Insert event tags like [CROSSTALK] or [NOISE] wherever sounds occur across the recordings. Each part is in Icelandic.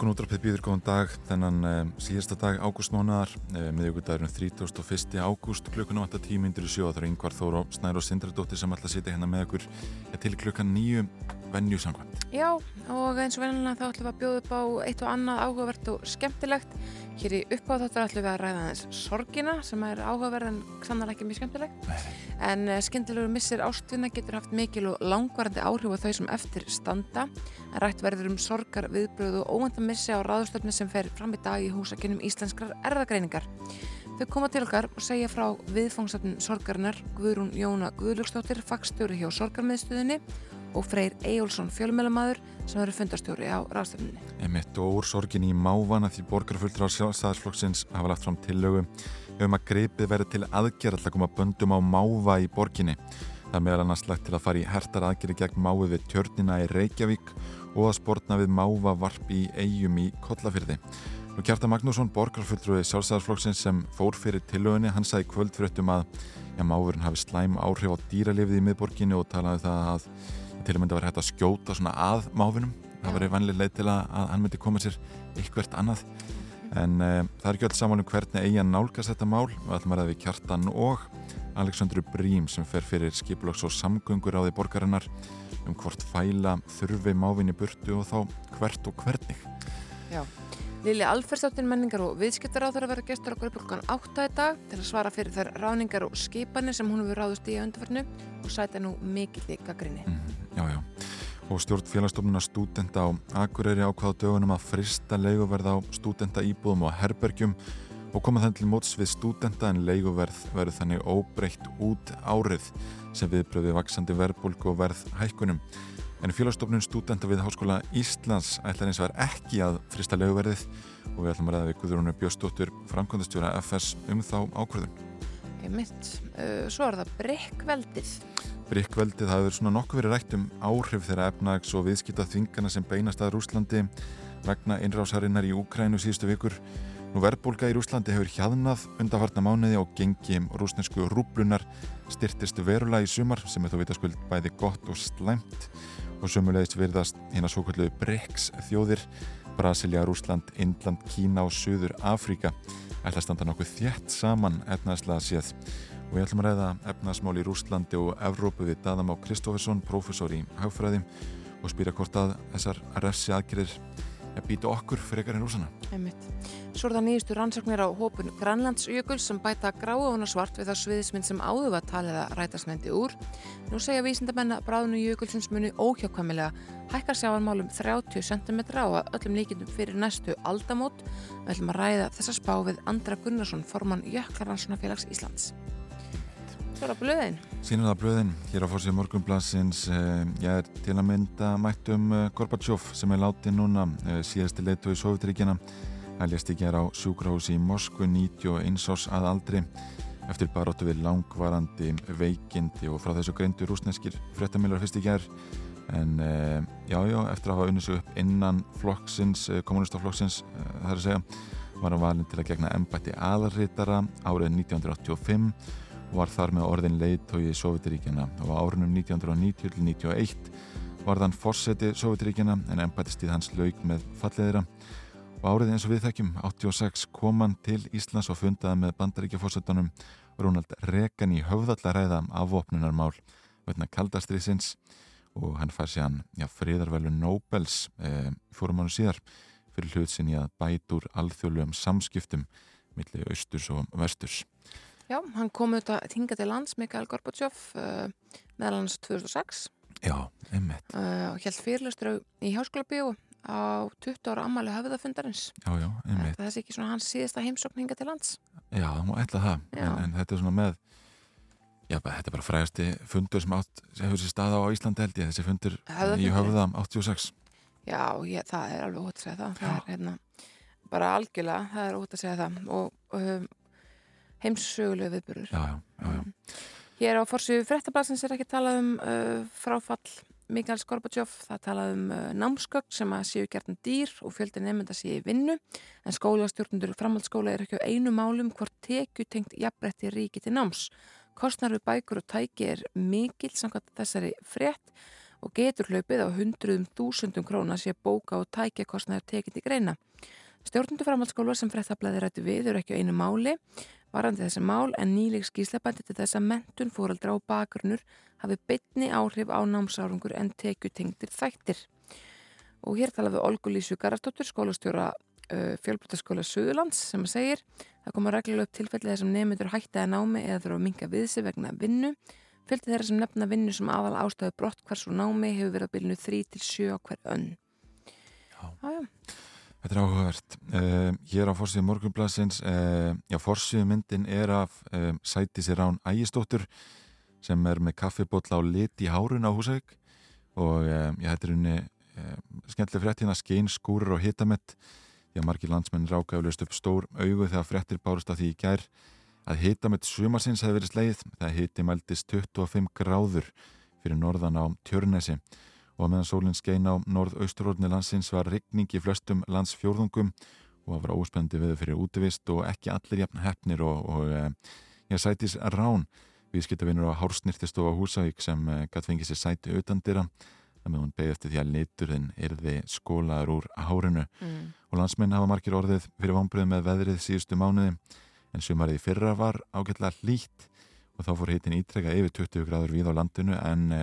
Morgun útrafið býður góðan dag þennan um, síðasta dag ágústmónaðar um, miðjögudagurinn 31. ágúst klukkuna 8 tímindur í sjó það eru yngvar Þóru Snær og Sindradóttir sem alltaf sitja hérna með okkur til klukkan nýju vennju samkvæmt. Já, og eins og vennilega þá ætlum við að bjóða upp á eitt og annað áhugavert og skemmtilegt. Hér í uppáð þáttur ætlum við að ræða aðeins sorgina sem er áhugaverð en sannlega ekki mjög skemmtilegt. En uh, skemmtilegur missir ástvinna getur haft mikil og langvarandi áhrif á þau sem eftir standa. En rætt verður um sorgar, viðbröð og óvænta missi á ráðustöfni sem fer fram í dag í húsakinnum íslenskrar erðagreiningar. Þau koma til okkar og segja frá viðfangsöfn sorgarinnar Guðrún Jóna Guðlöksdóttir, fagstjóri hjá sorgarmiðstöðinni og Freyr Eyjólfsson fjölmjölamæður sem eru fundastjóri á ráðstöfninni. Emitt og úr sorgin í mávana því borgarfulltur á sjálfstæðarsflokksins hafa lagt fram tillögu um að greipið verið til aðgerð að koma böndum á máva í borginni. Það meðal annars lagt til að fara í hertar aðgerði gegn máið við tjörnina í Reykjavík og að sportna við máva varp í eigum í Kollafyrði. Nú Kjarta Magnússon, borgarfulltrúi sjálfstæðarsflokksins sem fór fyrir tillögunni, hann sagði kvöldfröttum að ja, mávurinn hafi slæm áhrif á dýralifið í miðborginni og talaði það að til að mynda var hægt að skjóta svona að máfinum það var vanlega leið til að, að hann myndi koma sér eitthvert annað. En uh, það er ekki öll saman um hvernig eigin nálgast þetta mál. Og ætlum að ræða við Kjartan og Aleksandru Brím sem fer fyrir skiplags og samgöngur á því borgarinnar um hvort fæla þurfi máfinni burtu og þá hvert og hvernig. Já. Lili Alfersdóttir menningar og viðskiptar á þeirra verða gestur okkur upp klukkan 8 í dag til að svara fyrir þær ráningar og skipanir sem hún hefur ráðust í öndafarnu og sæta nú mikill í gaggrinni. mm, Já, já og stjórn félagstofnuna stúdenta á Akureyri ákvaða dögunum að frista leiguverð á stúdenta íbúðum og herbergjum og koma þann til móts við stúdenta en leiguverð verður þannig óbreytt út árið sem viðbröði vaksandi verðbólku og verð hækkunum. En félagstofnun stúdenta við Háskóla Íslands ætlar eins og er ekki að frista leiguverðið og við ætlum að ræða við Guðrúnu Björnsdóttur framkvæmdastjóra FS um þá ákvörðun. Mitt. Uh, svo er það brekkveldið. Bryggveldið það hefur svona nokkuð verið rætt um áhrif þeirra efnags og viðskipta þvingana sem beinast að Rúslandi vegna innrásarinnar í Úkrænu síðustu vikur. Nú verðbólka í Rúslandi hefur hjaðnað undarfarna mánuði og gengi rúsnesku rúblunar styrtist verulega í sumar sem er þó vitaskuld bæði gott og slæmt og sumulegist virðast hérna svo kallu BRICS þjóðir Brasilia, Rúsland, Indland, Kína og Suður Afríka ætla að standa nokkuð þjætt saman efnaðslega séð og ég ætlum að ræða efnaðsmál í Rúslandi og Evrópu við Dadam á Kristófersson, prófessor í hagfræði og spýra hvort að þessar refsi aðgerir býta okkur frekar en rúsana. Svo er það nýjastu rannsóknir á hópun Grænlandsjökuls sem bæta gráa svart við það sviðisminn sem áður var talið að rætasnendi úr. Nú segja vísindamenn að bráðinu jökulsins muni óhjákvæmilega hækkar sjáarmálum 30 cm að öllum líkindum fyrir næstu aldamót. Við ætlum að ræða þessa spá við Andra Gunnarsson, formann Jöklarranssonafélags Íslands. Svo er það blöðin. Sýnir það blöðin, hér á fórsið morgunblassins, eh, ég er til að mynda mætt um eh, Gorbachev sem er látið núna, eh, síðasti leitu í Sovjetríkjana. Það lést ekki hér á sjúkrahúsi í Moskvu 91 árs að aldri eftir baróttu við langvarandi veikindi og frá þessu greindu rúsneskir fréttamiljar fyrst í gerð. En eh, já, eftir að hafa unnið sig upp innan flokksins, kommunistaflokksins, er að segja, var hann valin til að gegna embætti aðalritara árið 1985 og var þar með orðin leiðtói í Sovjetiríkjana og á árunum 1990-91 var þann fórseti Sovjetiríkjana en embættistíð hans laug með falleðira og árið eins og við þekkjum 86 kom hann til Íslands og fundaði með bandaríkjafórsetunum Ronald Reagan í höfðallaræða afvopnunarmál veitna kaldastriðsins og hann fær sér hann já, friðarvelu Nobels e, fórum ára síðar fyrir hlut sinni að bætur alþjóðlegum samskiptum millir austurs og vesturs Já, hann kom auðvitað tinga til lands, Mikael Gorbachev, uh, meðal hans 2006. Já, einmitt. Uh, og held fyrirlustur í háskóla bíu á 20 ára ammali höfðafundarins. Já, já, einmitt. Það er ekki svona hans síðasta heimsókninga til lands. Já, það má ætla það, en, en þetta er svona með, já, þetta er bara frægasti fundur sem átt, hefur sér staða á Íslandi held ég, þessi fundur í höfða 86. Já, ég, það er alveg ótt að segja það. Já. Það er hérna, bara algjörlega, það er ótt að segja það og um, heimssögulegu viðbyrður Já, já, já, já. Hér á Forsvíðu fréttablasins er ekki talað um uh, fráfall Mikael Skorbatsjóf, það talað um uh, námsgögg sem að séu gertan dýr og fjöldi nefnda séu vinnu, en skólastjórnundur framhaldsskóla er ekki á einu málum hvort teku tengt jafnbretti ríki til náms. Kostnar við bækur og tæki er mikill samkvæmt þessari frétt og getur hlaupið á hundruðum þúsundum króna sé bóka og tækja kostnar tekið til greina. Stjórnundur framhaldsskóla sem fréttablaði rættu við eru ekki á einu máli varandi þessi mál en nýleg skýslebandi til þess að mentun fóraldra og bakgrunnur hafi bytni áhrif á námsárangur en tekju tengdir þættir. Og hér talaðu Olgu Lísu Garastóttur, skólastjóra uh, fjölbrotaskóla Suðurlands sem segir það koma reglulega upp tilfellið þessum nefndur hættaði námi eða þurfa að minga við sig vegna vinnu. Fylgti þeirra sem nefna vinnu sem aðal ástöðu brott hversu námi hefur verið að bylnu 3-7 á hver önn. Já. Já, já. Þetta er áhugavert. Uh, hér á fórsíðu morgunblassins, uh, já, fórsíðu myndin er af uh, sæti sér án ægistóttur sem er með kaffibotla á lit í hárun á Húsavík og já, þetta er unni skemmtileg frétt hérna, skein, skúrur og hitamett að margir landsmenn rákaðulegst upp stór augu þegar fréttir bárust af því í gær að hitamett sumarsins hefði verið sleið þegar hiti mæltist 25 gráður fyrir norðan á Tjörnesi. og meðan sólinn skein á norð-austurórni landsins var rigning í flestum landsfjórðungum og það var óspendi við fyrir útivist og ekki allir jafn hefnir og, og e, ég sætis rán viðskiptavinur á Hársnýrtist og á Húsavík sem e, gæti fengið sér sæti þannig að hún beði eftir því að liturinn erði skólaður úr hárinu. Mm. og landsmenn hafa margir orðið fyrir vonbröð með veðrið síðustu mánuði. En sumarið í fyrra var ágætlega hlýtt og þá fór hitin ítrekka yfir 20 gráður við á landinu en e,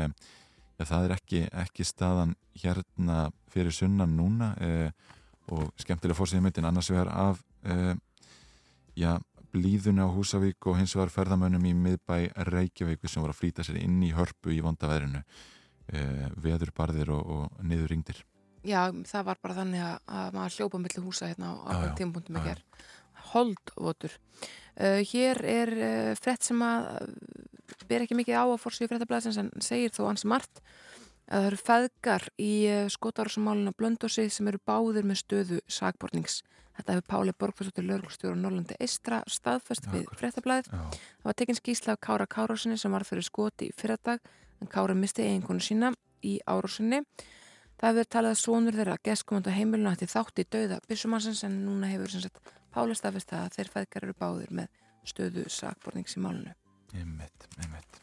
ja, það er ekki, ekki staðan hérna fyrir sunnan núna eh, og skemmtilega fórsýðið myndin annars vegar af eh, já, blíðuna á Húsavík og hins vegar ferðamönnum í miðbæ Reykjavík sem voru að flýta sér inn í hörpu í vondaveðrinu eh, veðurbarðir og, og niður ringdir Já, það var bara þannig að, að maður hljópa millir húsa hérna á já, ekki er. Holdvotur. Uh, hér er uh, frett sem að ber ekki mikið á að fórsvíu frettablaðsins en segir þó ans margt að það eru feðgar í uh, skotárásumáluna Blöndósi sem eru báðir með stöðu sagbornings. Þetta hefur Páli Borgfarsóttir Lörglstjóra Norrlandi Eistra staðfest við. Já, Það var tekinn skýsla af Kára Kárásinni sem var fyrir skoti í fyrradag en Kára misti eiginkonu sína í árásinni. Það hefur talið að sonur þeirra geskumand á heimilinu hætti þátt í dauða Bissumansins en núna hefur Páli staðfest að þeir feðgar eru báðir með stöðu sakbornings í málinu. Einmitt, einmitt.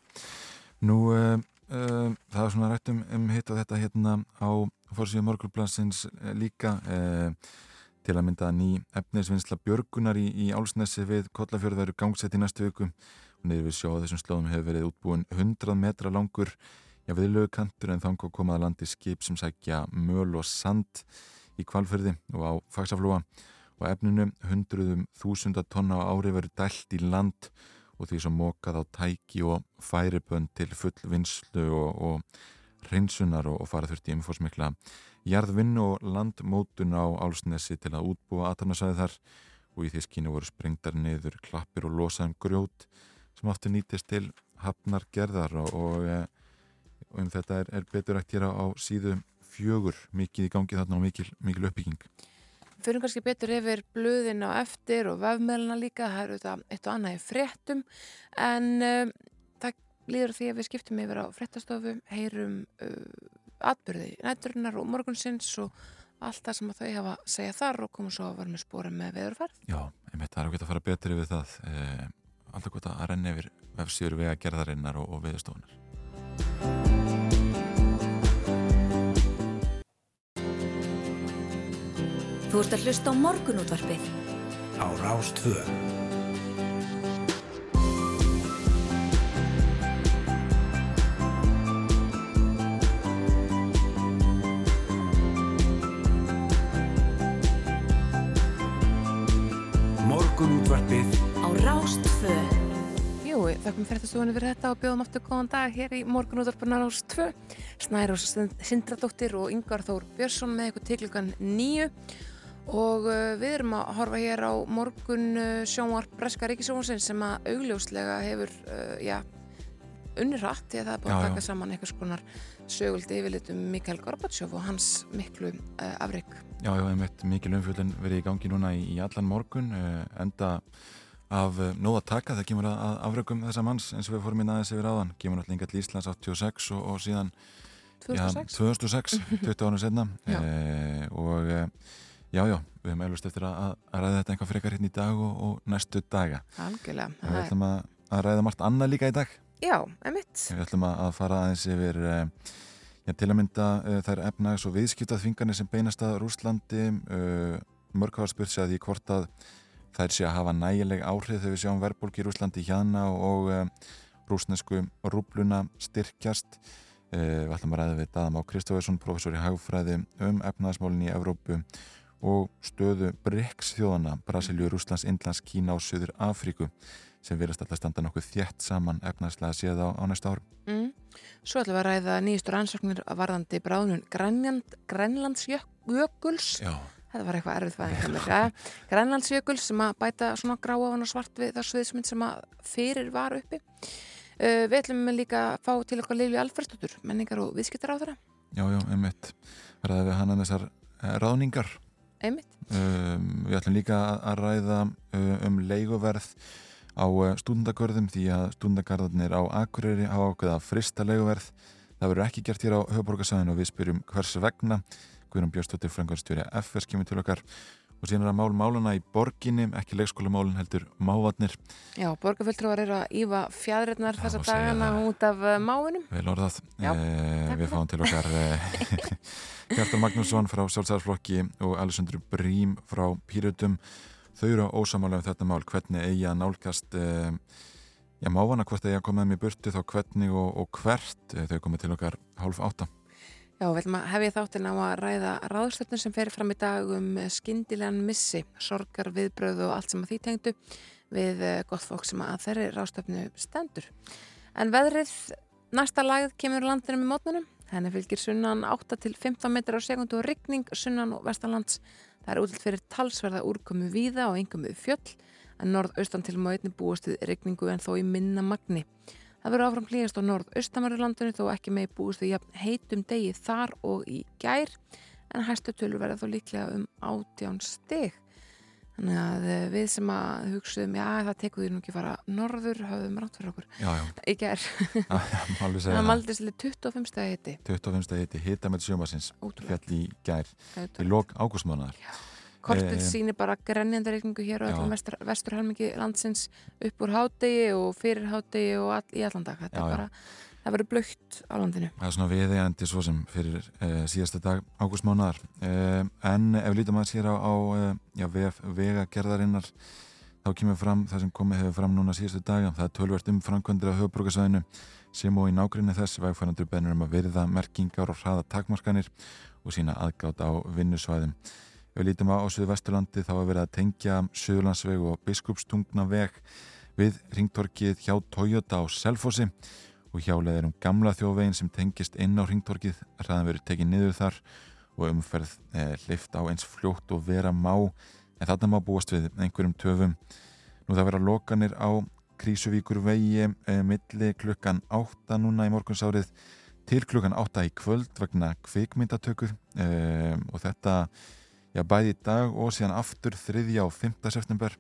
Nú, uh, uh, það er svona rætt um, um hitt og þetta hérna á fórsíðu morgunblansins uh, líka uh, til að mynda ný efnisvinnsla björgunar í, í Álsnesi við Kollafjörð verður gangsett í næstu viku. Og niður við sjó á þessum slóðum hefur verið útbúin 100 metra langur já viðlögu kantur en þannig komaða landi skip sem sækja möl og sand í kvalferði og á fagsaflúa og efninu hundruðum þúsunda tonna á ári verður dælt í land og því sem mokað á tæki og færibönd til full vinslu og, og reynsunar og, og fara þurfti umfórsmikla jarðvinn og landmótun á Álsnesi til að útbúa aðtarnasæði þar. Og í því skínu voru sprengtar niður klappir og losaðum grjót sem aftur nýtist til hafnar gerðar og, og, eh, og um þetta er, er betur hér á, á síðu fjögur. Mikið í gangi þarna og mikil, mikil uppbygging Fyrir kannski betur yfir blöðin á eftir og vefmeðluna líka, það eru þetta eitt og annað í fréttum en um, það líður því að við skiptum yfir á fréttastofu, heyrum uh, atbyrði nætturinnar og morgunsins og allt það sem þau hafa að segja þar og koma svo að vera með spóra með veðurferð. Já, einmitt, það er okkur að fara betur yfir það eh, alltaf gott að renna yfir vefsýður vega gerðarinnar og, og viðstofunar Þú ert að hlusta á morgunútvarpið. á Rástvö. Morgunútvarpið Á Rástvö. Jú, þakkum fréttastofunni fyrir þetta og bjóðum aftur góðan dag hér í morgunútvarpunar ás 2. Snærós Sindradóttir og Yngvar Þór Björnsson með eitthvað til klukkan nýju og uh, við erum að horfa hér á morgun uh, sjónvarp Breska Ríkisjónsins sem að augljóslega hefur, uh, já, unnirrætt því að það er búin að taka saman einhvers konar söguldi yfirlit um Mikael Gorbatsjóf og hans miklu uh, afrygg. Já, já, einmitt, mikil umfjöldin verið í gangi núna í, í allan morgun eh, enda af uh, nóð að taka það kemur að afrökum þessa manns eins og við fórum inn aðeins yfir áðan. Kemur alltaf yngat Íslands 86 og, og síðan 2006, já, 2006 20 [LAUGHS] árum setna Já. e, og já já, við höfum eflust eftir að, að ræða þetta einhvað frekar hérna í dag og, og næstu daga. Algjörlega við ætlum að, að ræða margt annað líka í dag. Já, emitt við ætlum að, að fara aðeins yfir e, já, til að mynda e, þær efnags og viðskiptað þvingarnir sem beinast að Rúslandi e, mörg hafa spurt sig að því hvort að þær sé að hafa nægileg áhrif þegar við sjáum verðbólki í Rúslandi hjana og e, rúsnesku rúbluna styrkjast. Eh, Við ætlum að ræða við Daðam á Kristófesson, professor í hagfræði um efnaðasmálinn í Evrópu og stöðu BRICS þjóðana, Brasilíu, Rúslands, Indlands, Kína og Suður Afríku sem verðast alltaf standa nokkuð þjætt saman efnaðslega séð á, á næsta árum. mm. Svo ætlum við að ræða nýjustur ansóknir varðandi bráðnun Grænland, Grænlandsjökuls Já. Þetta var eitthvað erfið hjá mér. Ja, Grænlandsjökuls sem að bæta svona gráa og svart við það sviðsmynd sem að fyrir var uppi. Uh, við ætlum líka að fá til okkar Lilju Alfredsdóttur, menningar og viðskiptar á þeirra. Já, já, einmitt. Ræða við hana þessar eh, ráðningar. Um, við ætlum líka að- ræða uh, um leiguverð á uh, stúndagörðum því að stúndagarðarnir á Akureyri hafa ákveða frista leiguverð. Það verður ekki gert hér á höfuborgarsæðinu og við spyrjum hvers vegna. Guðrún Björnstóttir, frangarstjóri FS kemur til okkar og síðan er að mál málana í borginni, ekki leikskólamálin heldur mávatnir. Já, borgarfulltrúar eru að ífa fjadrirnar Já, þessa dagana út af uh, máinum. Vel orðað. Já, Eh, við fáum til okkar eh, [LAUGHS] Hjartar Magnússon frá Sjálfsæðarflokki og Alessandru Brím frá Pírutum. Þau eru ósamálega um þetta mál, hvernig eigi að nálgast eh, já, mávana hvort eigi að koma þeim í burtu þá hvernig og, og hvert eh, þau komið til okkar hálf átta. Já, við ætlum að hefja þáttin á að ræða ráðstöfnum sem fer fram í dag um skindilegan missi, sorgar, viðbröð og allt sem að því tengdu við eh, gott fólk sem að þeirri ráðstöfnu stendur. En veðrið, næsta lagð kemur landinu með mótnunum. Henni fylgir sunnan 8 til 15 metrar á sekundu og rigning sunnan og vestanlands. Það er útilt fyrir talsverða úrkomu víða og engum við fjöll, en norðaustan til einni búast við rigningu en þó í minna magni. Það verður áfram hlýjast á norð-austamarurlandinu þó ekki með búist við jafn heitum degi þar og í gær en hæstu tölur verða þó líklega um átján stig. Þannig að eh, við sem að hugsaðum, já það tekur því nú ekki fara norður, höfðum rátt fyrir okkur. Já, já, Í gær, [LAUGHS] alveg segja það það. maldist til 25 stegi hitti. 25. hitti hita með sjömasins Ótrúlega. fjall í gær í lok ágústmánaðar. Kortið Eh, sýnir bara grenjandi regningu hér já. öllum vestur, vesturhelmingi landsins upp úr hádegi og fyrir hádegi og all, í allan dag. Þetta Já, já. er bara, það verður blökt á landinu. Það er svona viðeigandi svo sem fyrir uh, síðasta dag ágústmánaðar. Uh, en ef lítum að sér á, á uh, já, vef, vegagerðarinnar þá kemur fram það sem komið hefur fram núna síðastu daga. Það er tölvert um framkvæmdir á höfbrukarsvæðinu sem og í nágrinni þess vægfærandur bennur um að virða merkingar og hraða takmarkanir og sína aðgátt á vinnusvæðum. Við lítum á, Suðvesturlandi þá er verið að tengja Suðurlandsveg og Biskupstungna veg við ringtorkið hjá Toyota á Selfossi. Og hjálega er um gamla þjóvegin sem tengist inn á ringtorkið hraðan verið tekið niður þar og umferð eh, lift á eins fljótt og vera má. En þarna má búast við einhverjum töfum. Nú það vera lokanir á Krísuvíkur vegi eh, milli klukkan 8 núna í morgunsárið til klukkan 8 í kvöld vegna kvikmyndatöku. Eh, og þetta já, bæði í dag og síðan aftur 3. og 5. september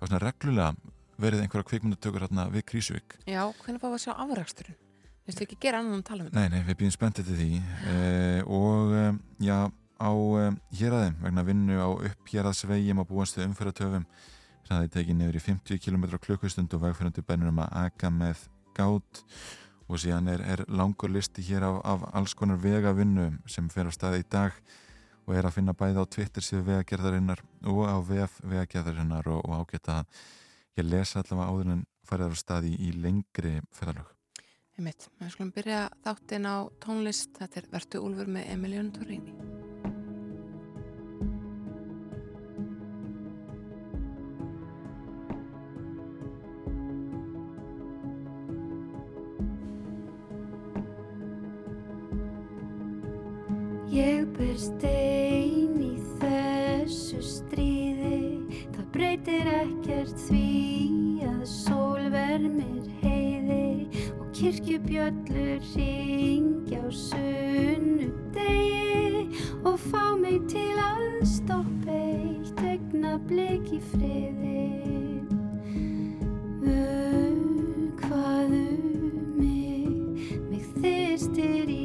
og svona reglulega verið einhverja kvikmyndatökur hérna við Krísuvík Já, hvernig fáum við að sjá afraksturinn? Vistu ekki gera annan en tala um þetta? Nei, nei, við býðum spenntið til því eh, og eh, já, á eh, héræðum vegna vinnu á upp héræðsvegjum og umferðartöfum það er tekið niður í 50 km klukkustund og vegfyrandi bennur um að aka með gát og síðan er, er langur listi hér af, af alls konar vegavinnu sem fer á staði í dag og er að finna bæði á Twitter síðu vegagerðarinnar og á VF vegagerðarinnar og, og ágæta að ég lesa allavega áður en farið á staði í lengri ferðalög. Við skulum byrja þáttinn á tónlist, þetta er Vertu Úlfur með Emilion Torrini. Ég ber stein í þessu stríði. Það breytir ekkert því að sól vermir heiði Og kirkjubjöllur ringja á sunnudegi Og fá mig til að stoppa eitt augnablik í friði. Hvað um mig mig þyrstir í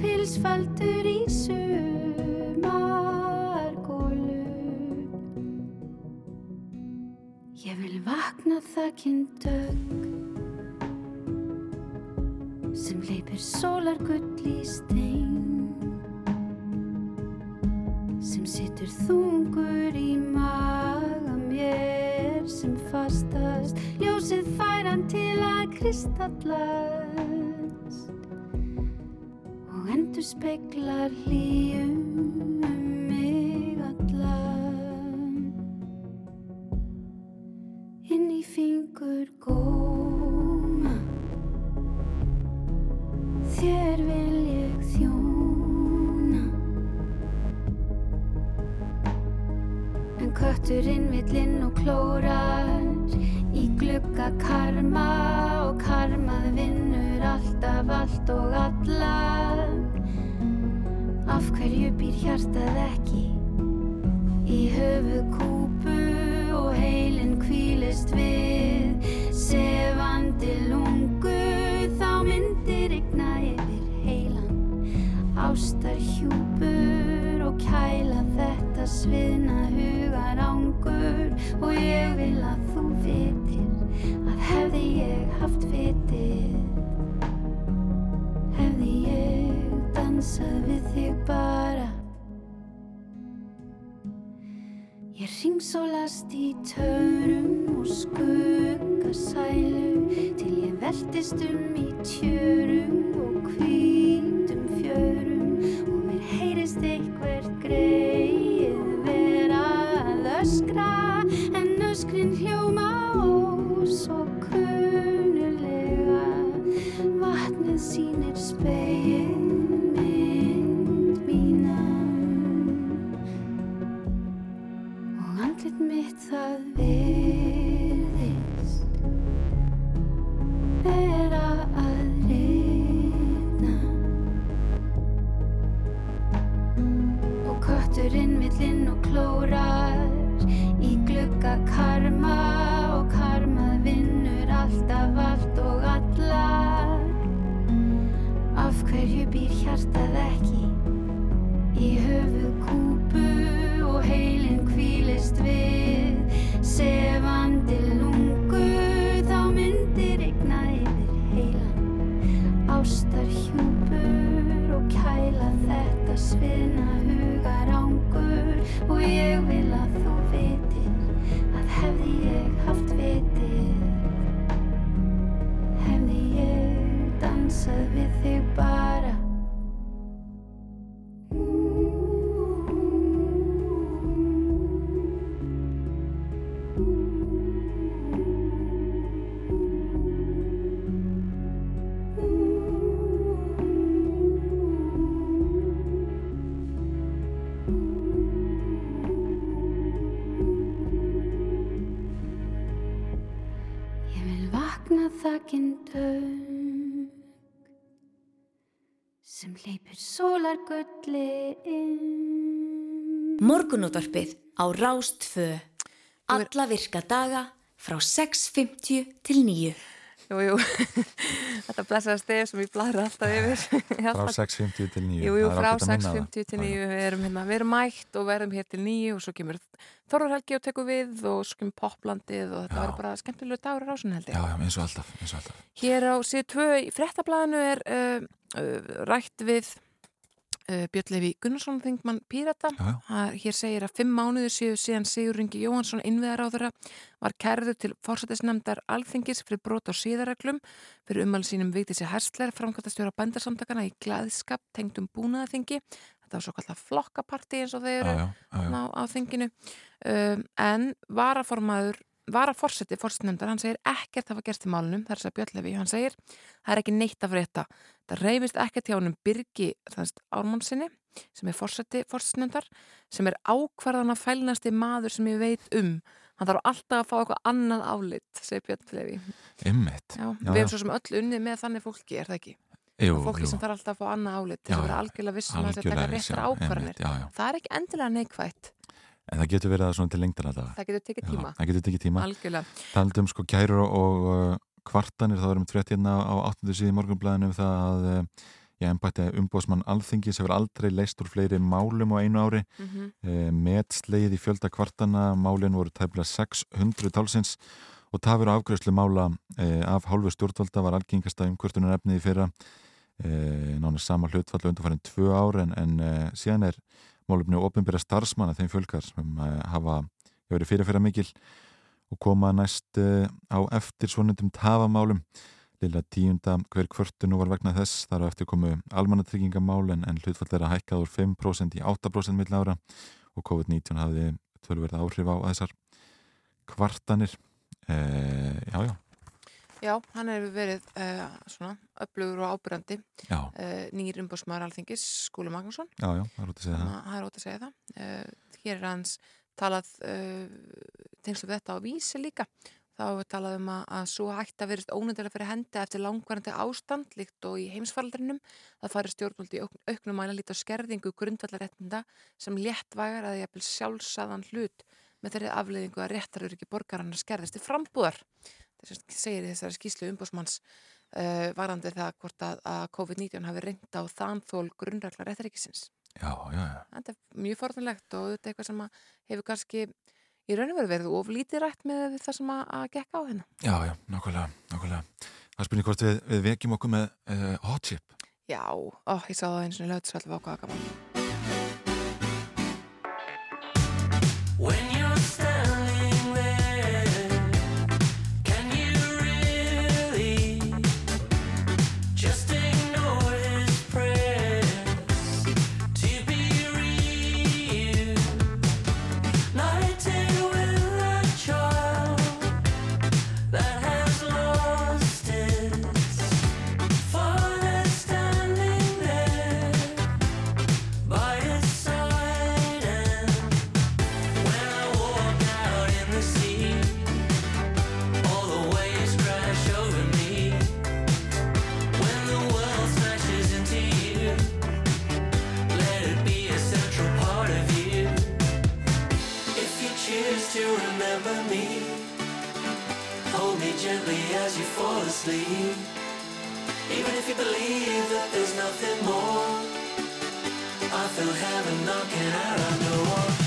pilsfaldur í sumargólu Ég vil vakna þakkinn dögg sem leipir sólargull í stein sem situr þungur í maga mér sem fastast ljósið færan til að kristallast og endur speklar hlýjum um mig allan. Inn í fingur góma. Þér vil ég þjóna. En kötturinn villinn og klórar í glugga karma og karmað vinnur alltaf allt og alla af hverju býr hjartað ekki í höfu kúpu og heilin kvílist við? Sefandi lungu þá myndir rigna yfir heilan ástar hjúpur og kæla þetta sviðna hugar ángur og ég vil að þú vitir að hefði ég haft vitið dansað við þig bara. Ég ringsólast í törum og skuggasælu til ég veltist um í tjörum og hvítum fjörum leipir sólargulli inn. Morgunútvarpið á Rástfö. Alla virka daga frá 6.50 til 9. Jú, jú, [LAUGHS] þetta blessaða stef sem ég blæður alltaf yfir. [LAUGHS] Frá 6.50 til 9 Jú, jú, frá ágætt að minna það. 6.50 til 9 við erum, hérna, við erum mætt og verðum hér til 9 og svo kemur Þorvar Helgi og tekur við og svo kemur Poplandið og þetta verður bara skemmtilega dagur á rásun held ég. Já, já, eins og alltaf, eins og alltaf. Hér á síðu 2 í frettablaðinu er uh, uh, rætt við Björn Levi Gunnarsson þingmann Pírata. Hér segir að fimm mánuður séu síðan Sigur Ringi Jóhansson innviðaráðura var kærður til fórsættisnefndar alþingis fyrir brot á síðarreglum fyrir ummal sínum Vigdísi Hersler framkvæmtastjóra bændarsamtakana í glæðskap tengdum búnaðaþingi. Þetta var svo kallar flokkaparti eins og þeir eru á, á þinginu um, en varaformaður varaforsetti fórstnefndar, hann segir ekkert hafa gerst í málunum, það er þess að Björnlefi hann segir, það er ekki neitt af frétta. Það reyfist ekkert hjá honum Birgi Ármannsinni, sem er fórsetti fórstnefndar, sem er ákvarðan að fælnasti maður sem ég veit um. Hann þarf alltaf að fá eitthvað annað álit segir Björnlefi við erum svo sem öll unnið með þannig fólki, er það ekki? Jú, fólki jú. sem þarf alltaf að fá annað álit Já, að vera já. algjörlega vissum að þetta er En það getur verið að svona til lengdar að það getur tekið tíma, það getur tekið tíma. algjörlega Taldum sko kærur og, uh, kvartanir, þá erum við frétt hérna á 8. síði morgunblæðinu um það að uh, ég ennbætti að umbóðsmann alþingis hefur aldrei leist úr fleiri málum á einu ári. mm Uh, Metsleið í fjölda kvartana, málin voru tæmlega 600 tálsins og tafur á afgræslu mála uh, af hálfu stjórnvalda var algengasta umkvörtunar efnið í fyrra. Uh, nána sama hlutfall undanfærin tvö ár en, en uh, síðan er málumni ofinbæra starfsmanna þeim fjölgar sem uh, hafa verið fyrirfæra mikil og koma næst uh, á eftir svonundum tafamálum. Lilla tíunda hver kvörtu nú var vegna þess þar á eftir komu almannatryggingamál en, en hlutfall er að hækkað úr 5% í 8% mill ára og COVID-19 hafði tölverð áhrif á þessar kvartanir. Uh, já, já, já, hann hefur verið uh, svona öflugur og ábyrjandi já, uh, nýr umbóðsmaður alþingis Skúli Magnússon já, já, það er út að segja það. Að það er ótt að segja það. Uh, hér er hans talað tengslu við þetta á vísi líka. Þá er talað um að, að svo hægt að verist ónöndilega fyrir hendi eftir langvarandi ástand líkt og í heimsfaldrinum. Það fari stjórnvöldi auk- auknum mæla lítið á skerðingu grundvallaréttinda sem léttvægar að jafnvel sjálfsaðan hlut með þeirri afleiðingu að réttarur ekki borgarannar skerðist til frambúðar. Þess að segir í þessari skýslu umbúsmanns uh, varandi það hvort að, að COVID-19 hafi reynda á þanþól grunnrækla réttaríkisins Já, já, já, þetta er mjög forðanlegt og þetta er eitthvað sem að hefur kannski í raun og veru verið of lítið rætt með það sem að, að gekka á hérna. já, já, nákvæmlega, nákvæmlega. Það spurning hvort við, við vekjum okkur með uh, hot chip. Já, ó, ég sá það eins og lögðsvæll var ákvaða gaman. When gently as you fall asleep. Even if you believe that there's nothing more, I feel heaven knocking at our door.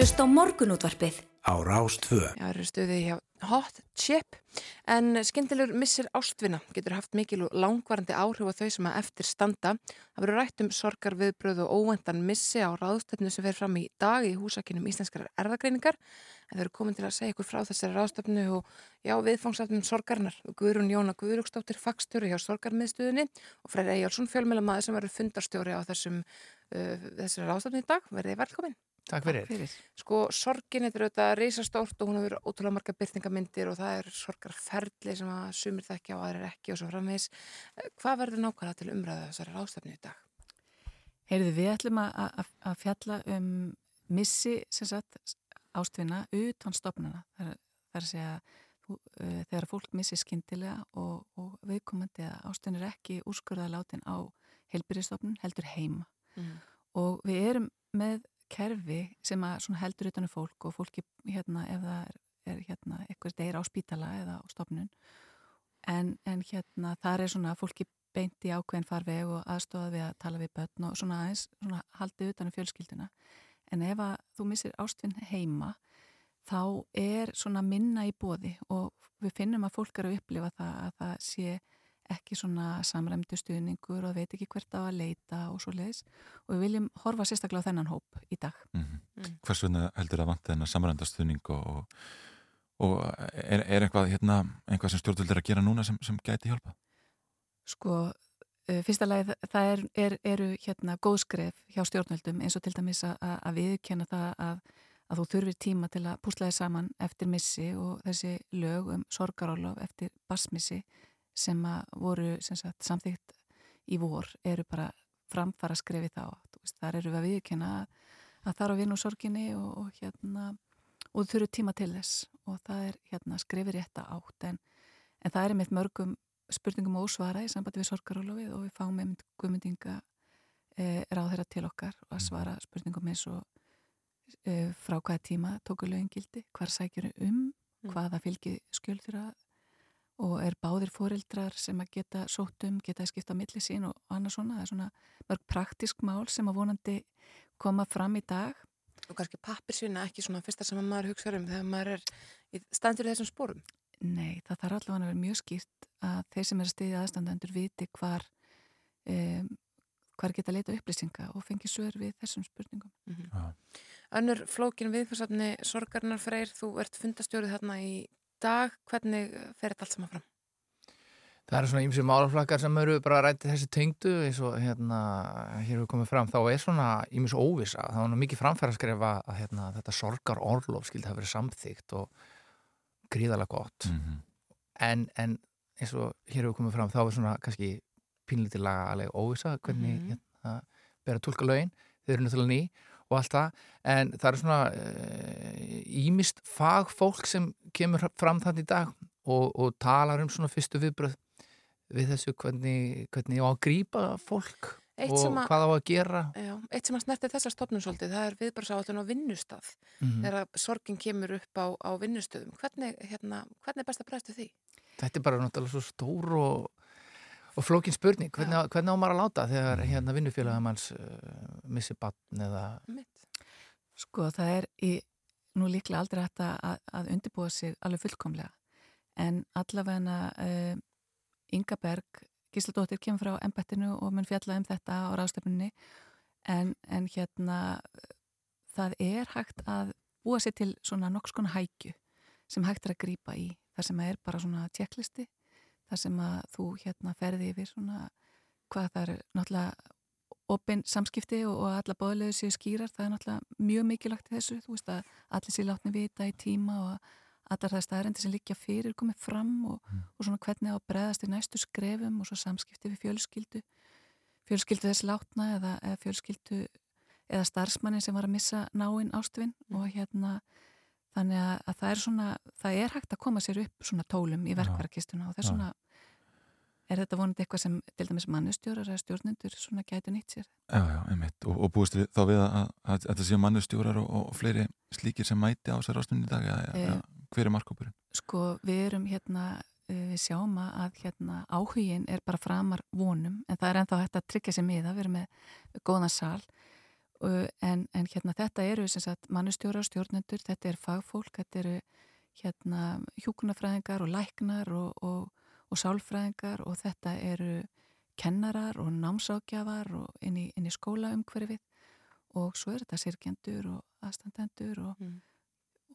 Hlusta á morgunútvarpið. á Rástvö. Já, eru stuðið hjá Hot Chip en skemmtilegur missir ástvina getur haft mikil og langvarandi áhrif á þau sem að eftir standa. Það verður rætt um sorgar viðbröð og óvendan missi á ráðstöfnu sem fer fram í dag í húsakinum íslenskar erðagreiningar en þau eru komin til að segja ykkur frá þessari ráðstöfnu og já, viðfangsafnum sorgarnar. Guðrún Jóna Guðrúksdóttir fagstjóri hjá sorgarmiðstöðunni og Freyr Eyjálsson fjölmjölamæði sem verður fundarstjóri á þessum, uh, þessari ráðstöfnu í dag. Verðið velkomin. Takk fyrir. Fyrir. Sko, sorgin er auðvitað reysastórt og hún hefur ótrúlega marga byrtingamyndir og það er sorgarferli sem að sumir þekkja og aðrir ekki og svo framvegis. Eh, Hvað verður nákvæmlega til umræðu þessari ráðstefnu í dag? Heyrðu, við ætlum að, að, að fjalla um missi sem sagt, ástvinna utan stopnana. Það er, það er að segja þú, uh, þegar fólk missi skyndilega og, og viðkomandi að ástvinna er ekki úrskurðað látin á heilbyrjastofnun heldur heima. Mm. Og við erum með kerfi sem að heldur utan um fólk og fólki hérna ef það er, er hérna eitthvað deyr á spítala eða á stopnun en, en hérna þar er svona fólki beint í ákveðin farveg og aðstofað við að tala við börn og svona aðeins svona haldið utan um fjölskylduna. En ef að þú missir ástvinn heima þá er svona minna í bóði og við finnum að fólk eru að upplifa það að það sé ekki svona samræmdu stuðningur og veit ekki hvert á að leita og svo leiðis og við viljum horfa sérstaklega á þennan hóp í dag. Mm Mm. Hvers vegna heldur að vant þennan samrændastuðning og, og, og er, er eitthvað, hérna, eitthvað sem stjórnvöld er að gera núna sem, sem gæti hjálpa? Sko, uh, fyrsta lagi það er, er, eru hérna góðskref hjá stjórnvöldum eins og til dæmis að, að viðkjanna það að, að þú þurfir tíma til að púslaði saman eftir missi og þessi lög um sorgarálof eftir basmissi sem að voru sem sagt, samþýtt í vor eru bara framfara skrefi þá. Veist, þar eru við að viðkjanna að, að þar á vinn og sorginni og, og hérna og þú þurfur tíma til þess. Og það er hérna skrefi rétta átt. En, en það er einmitt mörgum spurningum ósvara í sambandi við sorgarólofið og við fáum einmitt guðmyndinga e, ráð þeirra til okkar og að svara spurningum eins og e, frá hvaða tíma tóku lögin gildi, hvar sækjur um, hvaða fylgi skjöld þeirra og er báðir fóreldrar sem að geta sótt um, geta að skipta milli sín og annað svona, það er svona mörg praktisk mál sem að vonandi koma fram í dag Og kannski pappirsvinna ekki svona fyrsta sem að maður hugsa um þegar maður er í standur í þessum spórum. Nei, það þarf allavega að vera mjög skýrt að þeir sem er að stiðja aðstandendur viti hvar um, hvar geta leita upplýsinga og fengi svör við þessum spurningum. Önnur flókin viðfarsafni sorgarnar freyr, þú ert fundastjórið þarna í dag. Hvernig fer þetta allt saman fram? Það eru svona ímsið málaflakkar sem eru bara rættið þessi tengdu eins og hérna, hér hefur komið fram, þá er svona ímis óvisa, það var nú mikið framfæra að skrifa að hérna, þetta sorgar orlof skildi hafa verið samþygt og gríðalega gott Mm en, en eins og hér hefur komið fram þá er svona kannski pínlítið lagalega óvisa hvernig Mhm. hérna, ber að tólka lögin, þeir eru náttúrulega ný og allt það, en það er svona ímist fagfólk sem kemur fram þannig í dag og, og talar um svona fyrstu viðbröð við þessu hvernig, hvernig á að grípa fólk Eitt og að- hvað á að gera Já, eitt sem að snerti þessa stopnum svolítið, það er viðbarsáallun á vinnustaf. Mhm. Þegar sorgin kemur upp á, á vinnustöðum. Hvernig, hérna, hvernig er best að bregstu því? Þetta er bara náttúrulega svo stór og, og flókin spurning hvernig, hvernig á maður að láta þegar hérna vinnufélagamanns uh, missi batn eða Mitt. Sko það er í, nú líklega aldrei hægt að, að, undirbúa sig alveg fullkomlega. En allavegna uh, Inga Berg, Gísladóttir kemur frá embettinu og mun fjalla um þetta á ráðstöfnunni en, en hérna það er hægt að búa sér til svona nokks konar hækju sem hægt er að grípa í. Þar sem er bara svona tjekklisti þar sem að þú hérna ferði yfir svona hvað það er náttúrulega opinn samskipti og, og alla bóðlegu séu skýrar, það er náttúrulega mjög mikilvægt þessu, þú veist að allir séu látni vita í tíma og allar það staðarendi sem liggja fyrir komið fram og, og svona hvernig á að breðast í næstu skrefum og svo samskipti við fjölskyldu fjölskyldu þess látna eða, eða fjölskyldu eða starfsmannin sem var að missa náinn ástvinn og hérna þannig að, að það er svona, það er hægt að koma sér upp svona tólum í verkvarakistuna og það er svona er þetta vonandi eitthvað sem til dæmis mannustjórar eða stjórnendur svona gætu nýtt sér. Já, já, einmitt og, og búist við þá við að, að, að þetta séu mannustjórar og, og fleiri slíkir sem mæti á sér ástunni í dag Eh. ja, hver er markkópurinn? Sko við erum hérna, uh, við sjáum að hérna áhugin er bara framar vonum en það er ennþá hægt að tryggja sér miða, við erum með góðan sal en, en hérna þetta eru sem sagt mannustjórar, stjórnendur, þetta er fagfólk, þetta eru hérna hjúkunarfræðingar og læknar og, og, og sálfræðingar og þetta eru kennarar og námságjafar og inn í, inn í skólaumhverfið og svo er þetta sirkjendur og aðstandendur og, Mm.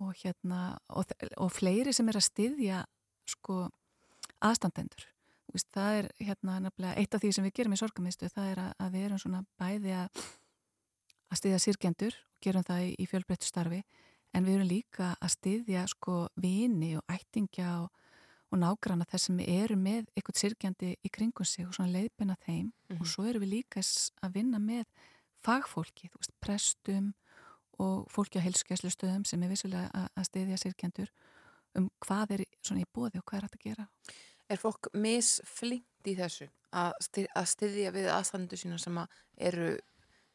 og hérna og, og fleiri sem er að styðja sko aðstandendur Þú veist, það er hérna nefnilega eitt af því sem við gerum í sorgamistu það er að, að við erum svona bæði að að styðja sirkjendur og gerum það í, fjölbreyttu starfi en við erum líka að styðja sko vini og ættingja og, og nágranna þess sem eru með eitthvað sirkjandi í kringum sig og svona leiðbina þeim Mhm. og svo erum við líka að vinna með fagfólki, þú veist, prestum og fólki á heilsugæslustöðum sem er vissulega að, að styðja sirkjendur um hvað er svona í bóði og hvað er hægt að gera. Er fólk misflinkt í þessu að, styr, að styðja við aðstandu sína sem að eru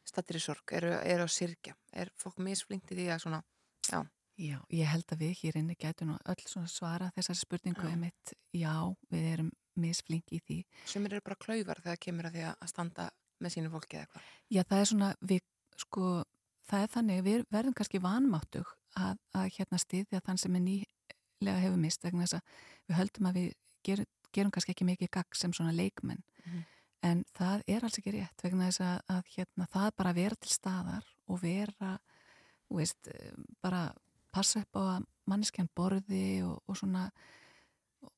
stattir í sorg, eru, eru að sirkja? Er fólk misflinkt í því að svona, já, Já, ég held að við hér inni gætu nú öll svona svara þessari spurningu Já. einmitt, já, við erum misflink í því. sumir eru bara klaufar þegar kemur að því að standa með sínu fólki eða eitthvað. Já, það er svona, við, sko, það er þannig, við verðum kannski vanmáttug að, að hérna styðja þann sem er nýlega hefur mist vegna þess að við höldum að við gerum, gerum kannski ekki mikið gagg sem svona leikmenn Mhm. En það er alls ekki rétt vegna þess að, að hérna, það bara að vera til staðar og vera, þú veist, bara passa upp á að manneskjan borði og, og svona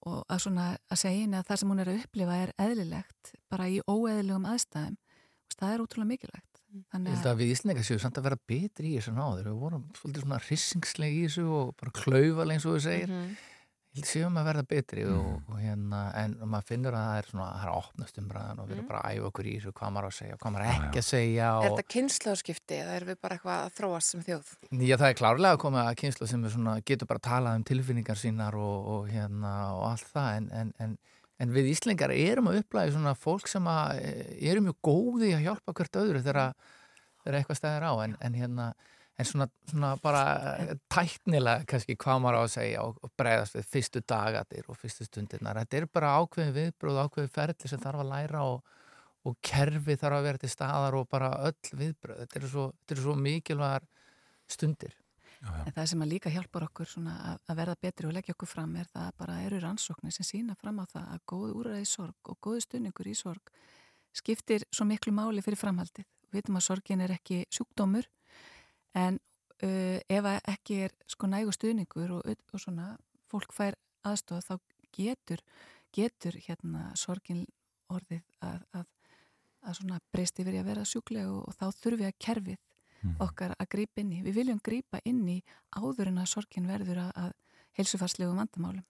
og að svona að segja henni að það sem hún er að upplifa er eðlilegt bara í óeðlilegum aðstæðum og það er útrúlega mikilvægt Ég þannig held að við Íslandingar séu samt að vera betri í þessu náður. Við vorum svolítið svona rissingsleg í þessu og bara klaufaleg eins og við segir. Mhm. Ég held séum að verða betri og, og hérna, en maður finnur að það er svona, það er að opnast umræðan og við erum Mhm. bara að æfa okkur í þessu, hvað maður á að segja, hvað maður ekki að segja Er og þetta kynnslóðskipti eða erum við bara eitthvað að þróast sem þjóð? Já, það er klárlega að koma að kynslu sem er svona, getur bara að tala um tilfinningar sínar og, og, hérna, og allt það en, en, en, en við Íslingar erum að upplæði svona fólk sem að, eh, eru mjög góði að hjálpa hvert öðru þegar, þegar eitthvað stæðir á en, en hérna en svona, svona bara eh, tæknilega kannski hvað maður á að segja og, og bregðast við fyrstu dagatir og fyrstu stundirnar þetta er bara ákveðin viðbröð ákveðin ferli sem þarf að læra og, og kerfi þarf að vera til staðar og bara öll viðbröð þetta eru svo, þetta eru svo mikilvægar stundir Já, já. en það sem að líka hjálpar okkur svona að, að verða betri og leggja okkur fram er það bara eru rannsóknir sem sína fram á það að góð úræði sorg og góð stunningur í sorg skiptir svo miklu máli fyrir framhaldið. Við veitum að sorgin er ekki sjúkdómur en uh, ef ekki er sko nægu stuðningur og, og svona fólk fær aðstof þá getur, getur hérna sorgin orðið að, að, að svona breyst yfir í að vera sjúklega og, og þá þurfum við að kerfið Mhm. okkar að grípa inn í. Við viljum grípa inn í áður en að sorgin verður að, að heilsufarslegu vandamálum.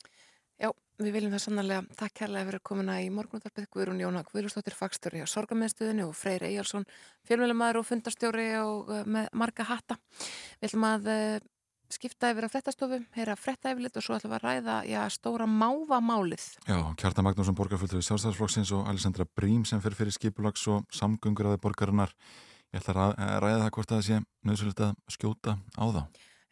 Við viljum það sannarlega. Takk kærlega fyrir komuna í morgunúttarpið Guðrún Jóna Guðlustóttir fagstöri á Sorgamennstöðinu og Freyr Eyjalsson fjölmjölamæður og fundarstjóri og uh, með marga hatta. Við ætlum að uh, skipta yfir að frettastofu, heyra frettaeflit og svo ætlum við að ræða já, stóra mávamálið. Já, Kjartan Magnússon borgarfullur sjálfstæðarflokksins og Alessandra Brím sem fer fyrir skipulags og samgöngur að borgarinnar. Ég ætla að ræða það hvort að það sé nöðsölegt að skjóta á þá.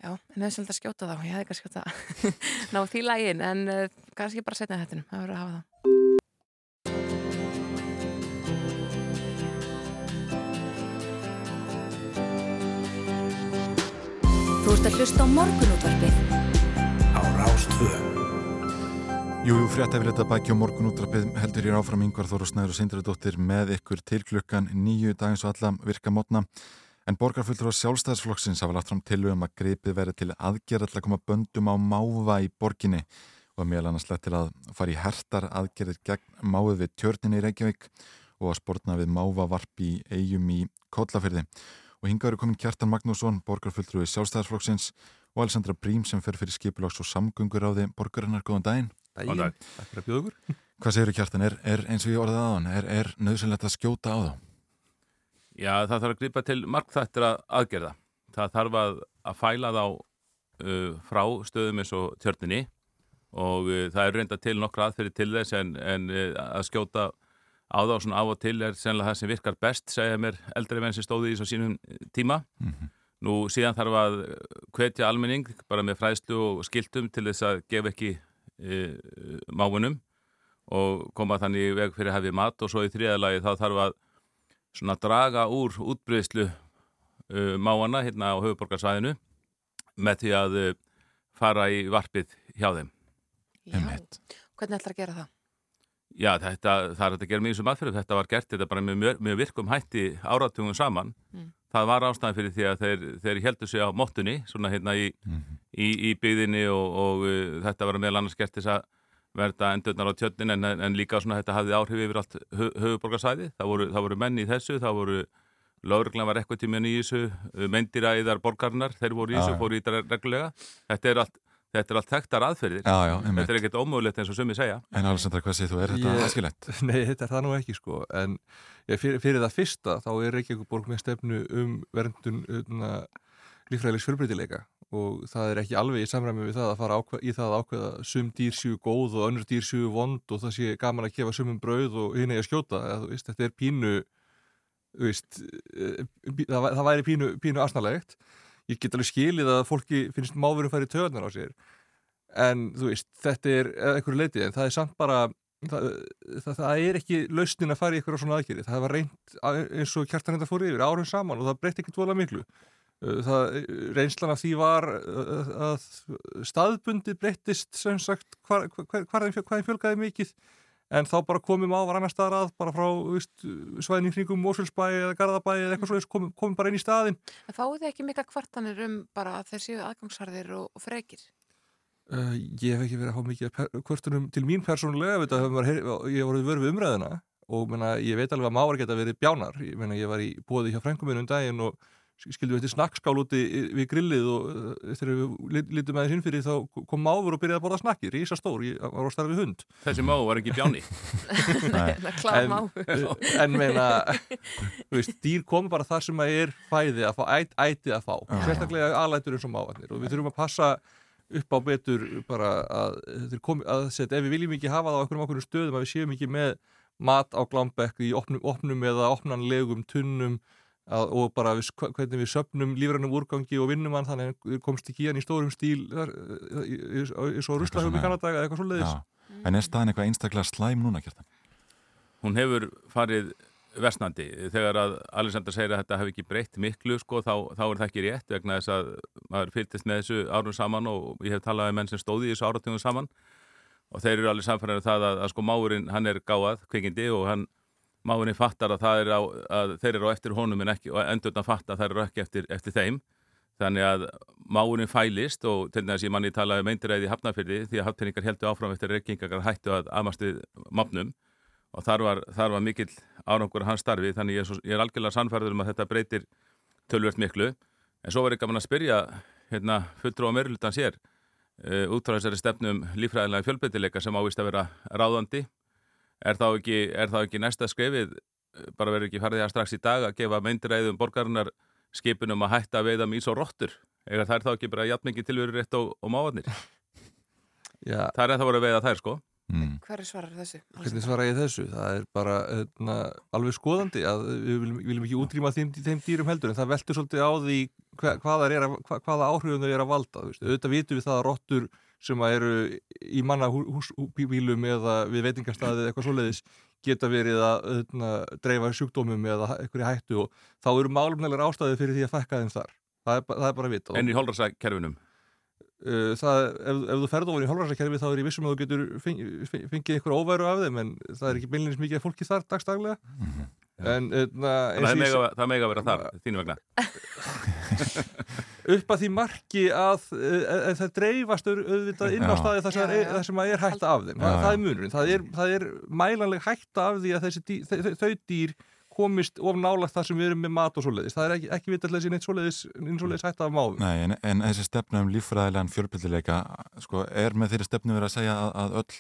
Já, en það er svolítið að skjóta þá. Ég hefði kannski skjóta [LAUGHS] ná því lagin, en uh, kannski bara setna þetta. Það verður að hafa það. Þú ert að hlusta á morgunútvarpið á Rástvö. Jú, jú, frétt eftir þetta bæki og morgun útrapið heldur ég áfram yngvar Þóru Snæður og Sindradóttir með ykkur til klukkan nýju dagins og alla virka mótna. En borgarfullur á sjálfstæðarsflokksins hafa lagt fram tilugum að gripið verið til aðgerð til að koma böndum á máva í borginni og meðal annars lett til að fara í hertar aðgerðir gegn máið við tjörninni í Reykjavík og að sportna við mávavarp í eigum í Kollafyrði. Og hingað eru komin Kjartan Magnússon, borgarfullur við sjálfstæðarsflokksins og Alessandra Brím sem fer fyrir skipulags og samgöngur á því borgarinnar. Góðan daginn. Góðan dag, takk fyrir að bjóða okkur. Hvað segir þú Kjartan? Er, er eins og ég orðið aðan, er, er nöðsynlegt að skjóta á þá? Já, það þarf að gripa til markþættir að aðgerða. Það þarf að, að fæla þá uh, frá stöðum eins og tjörninni og uh, það er reynda til nokkra aðferði til þess en, en uh, að skjóta á þá svona af og til er sennilega það sem virkar best segja mér eldri menn sem stóðu í svo sínum tíma nú síðan þarf að hvetja almenning bara með fræðslu og skiltum til þess að gefa ekki uh, máunum og koma þannig veg fyrir hefði mat og svo í þriðalagi þá þarf að svona draga úr útbreyðslu uh, máana hérna á höfuborgarsvæðinu með því að uh, fara í varpið hjá þeim. Já. Hvernig ætlar að gera það? Já, þetta, það er að gera mjög sem aðferð, þetta var gert þetta bara með mjög, mjög virkum hætti áratugum saman. Mm. Það var ástæðan fyrir því að þeir, þeir heldur sig á mottunni, svona hérna í, í, í byðinni og, og uh, þetta var meðal annars gert þess að verða endurnar á tjötnin en, en líka svona þetta hafði áhrif yfir allt hö, höfuborgarsæði. Það voru, það voru menn í þessu, það voru Lóðurglan var eitthvað tíminn í þessu, meindiræðar borgarnar, þeir voru í þessu, fóru í þetta reglulega. Þetta er allt, þetta er allt þekktar aðferðir. Já, já, einmitt. Þetta er ekkert ómögulegt eins og sumi segja. En Alessandra, hvað segir þú? Er þetta aðskilett? [LAUGHS] Nei, þetta er það nú ekki sko en fyrir, fyrir það fyrsta þá er Reykjavíkuborg með stefnu um verndun um, lífræðilegs fjölbreytileika og það er ekki alveg í samræmi við það að fara ákveð, í það að ákveða sum dýr séu góð og önnur dýr séu vond og það sé gaman að gefa sumum brauð og hinn eigi að skjóta. Eða, veist, þetta er pínu veist, eh, það, það væri pínu, pínu asnalegt. Ég get alveg skilið að fólki finnst máfurum færi töðunar á sér. En veist, þetta er einhverju leiti en það er samt bara það, það, það er ekki lausnin að fara í eitthvað svona aðgerið, það var reynd eins og kjartan þetta fór yfir árum saman og það breytti ekki dvolega miklu það, reynslan af því var uh, að staðbundi breyttist sem sagt hvað þeim fjölgaði mikið. En þá bara komum á var annar staðar að bara frá svæðin í kringum Mósulsbæ eða Garðabæ eða eitthvað svo komum, komum bara inn í staðin En fáið þið ekki mikla kvartanir um bara að þeir séu aðgangsharðir og, og frekir? Uh, ég hef ekki verið að há mikið kvörtunum til mín persónulega, maður heyr- ég voruð vörð við umræðina og menna, ég veit alveg að mávar geta verið bjánar. Ég, menna, ég var í bóði hjá frengum minn um daginn og skildu við eftir snakkskál úti við grillið og uh, þegar við lit- litum aðeins inn fyrir þá kom máfur og byrjaði að borða snakki, rísa stór, ég var á starfi hund. Þessi má var ekki bjáni. [LAUGHS] en, máfur. en meina þú veist, dýr kom bara þar sem að er fæði að fá, æt, æti að fá. Sérstaklega alætur eins og mávarnir og við þurfum að passa upp á betur bara að, komi, að setja, ef við viljum ekki hafa það á einhverjum okkur stöðum að við séum ekki með mat á glambekk í opnum, opnum eða opnanlegum tunnum að, og bara við, hvernig við söpnum lífrænum úrgangi og vinnum hann þannig að við komst ekki í hann í stórum stíl eins og ruslahöfum í Kanada eða eitthvað svo leiðis Já. En er staðan eitthvað einstaklega slæm núna, Kjartan? Hún hefur farið versnandi. Þegar að Alexander segir að þetta hefur ekki breytt miklu, sko, þá, þá er það ekki rétt vegna þess að maður fylgist með þessu árum saman og ég hef talað með menn sem stóði í þessu áratugum saman og þeir eru allir samfæðan það að, að sko máurinn, hann er gáað, kvikindi og hann máurinn fattar að, er á, að þeir eru á eftir honum en ekki, og endurna fattar að þeir eru ekki eftir, eftir þeim. Þannig að máurinn fælist og til að ég manni talaði um eindiræði hafnafyrði því að hafntinningar heldur áfram eftir reykingar hættu að amast við mafnum. Og þar var, þar var mikill árangur hans starfi þannig ég er, svo, ég er algjörlega sannfærður um að þetta breytir tölvört miklu. En svo var ég gaman að spyrja hérna, fulltrú á meirulutan sér uh, út frá þessari stefnum lífræðilega fjölbreytileika sem ávist að vera ráðandi er þá ekki, er þá ekki næsta skrefið eh, bara verður ekki farið það strax í dag að gefa meindiræðum borgarinnar skipunum að hætta að veiða mís og rottur eða það er þá ekki bara jafnmingi tilveru rétt og, og mávarnir Já, það er það voru að veiða þær sko Mm. Hver svarar þessu? Hvernig svara ég þessu? Það er bara hérna, alveg skoðandi að við viljum, viljum ekki útrýma þeim, þeim dýrum heldur en það veltur svolítið á því hva, hvaða, er að, hva, hvaða áhrifum þau eru að valda. Auðvitað vitum við það að rottur sem að eru í manna húsbílum eða við veitingarstaðið eitthvað svoleiðis geta verið að öðna, dreifa sjúkdómum eða einhverju hættu og þá eru málumnælar ástæði fyrir því að fækka þeim þar. Það er, það er bara vitað. en í hólrarskerfinum Uh, það, ef, ef þú ferð ofan í hálfarsakkerfi þá er ég vissum að þú getur fengið, fengið einhver óværu af þeim en það er ekki beinleins mikið fólki þar dagstaglega en uh, það eins og mega, ég það mega vera þar, þínu vegna [LAUGHS] [LAUGHS] upp að því marki að uh, það dreifast au- auðvitað inn á staði þar sem, sem að er hætta af þeim. Það, Já, það er munurinn, það er, það er mælanleg hætta af því að þessi þau, þau- dýr komist of nálagt þar sem við erum með mat og svoleiðis. Það er ekki, ekki vitallega sín eitt svoleiðis, hætta af máfum Nei, en, en þessi stefna um líffræðilegan fjölbyrðileika sko, er með þeirri stefnu verið að segja að, að öll,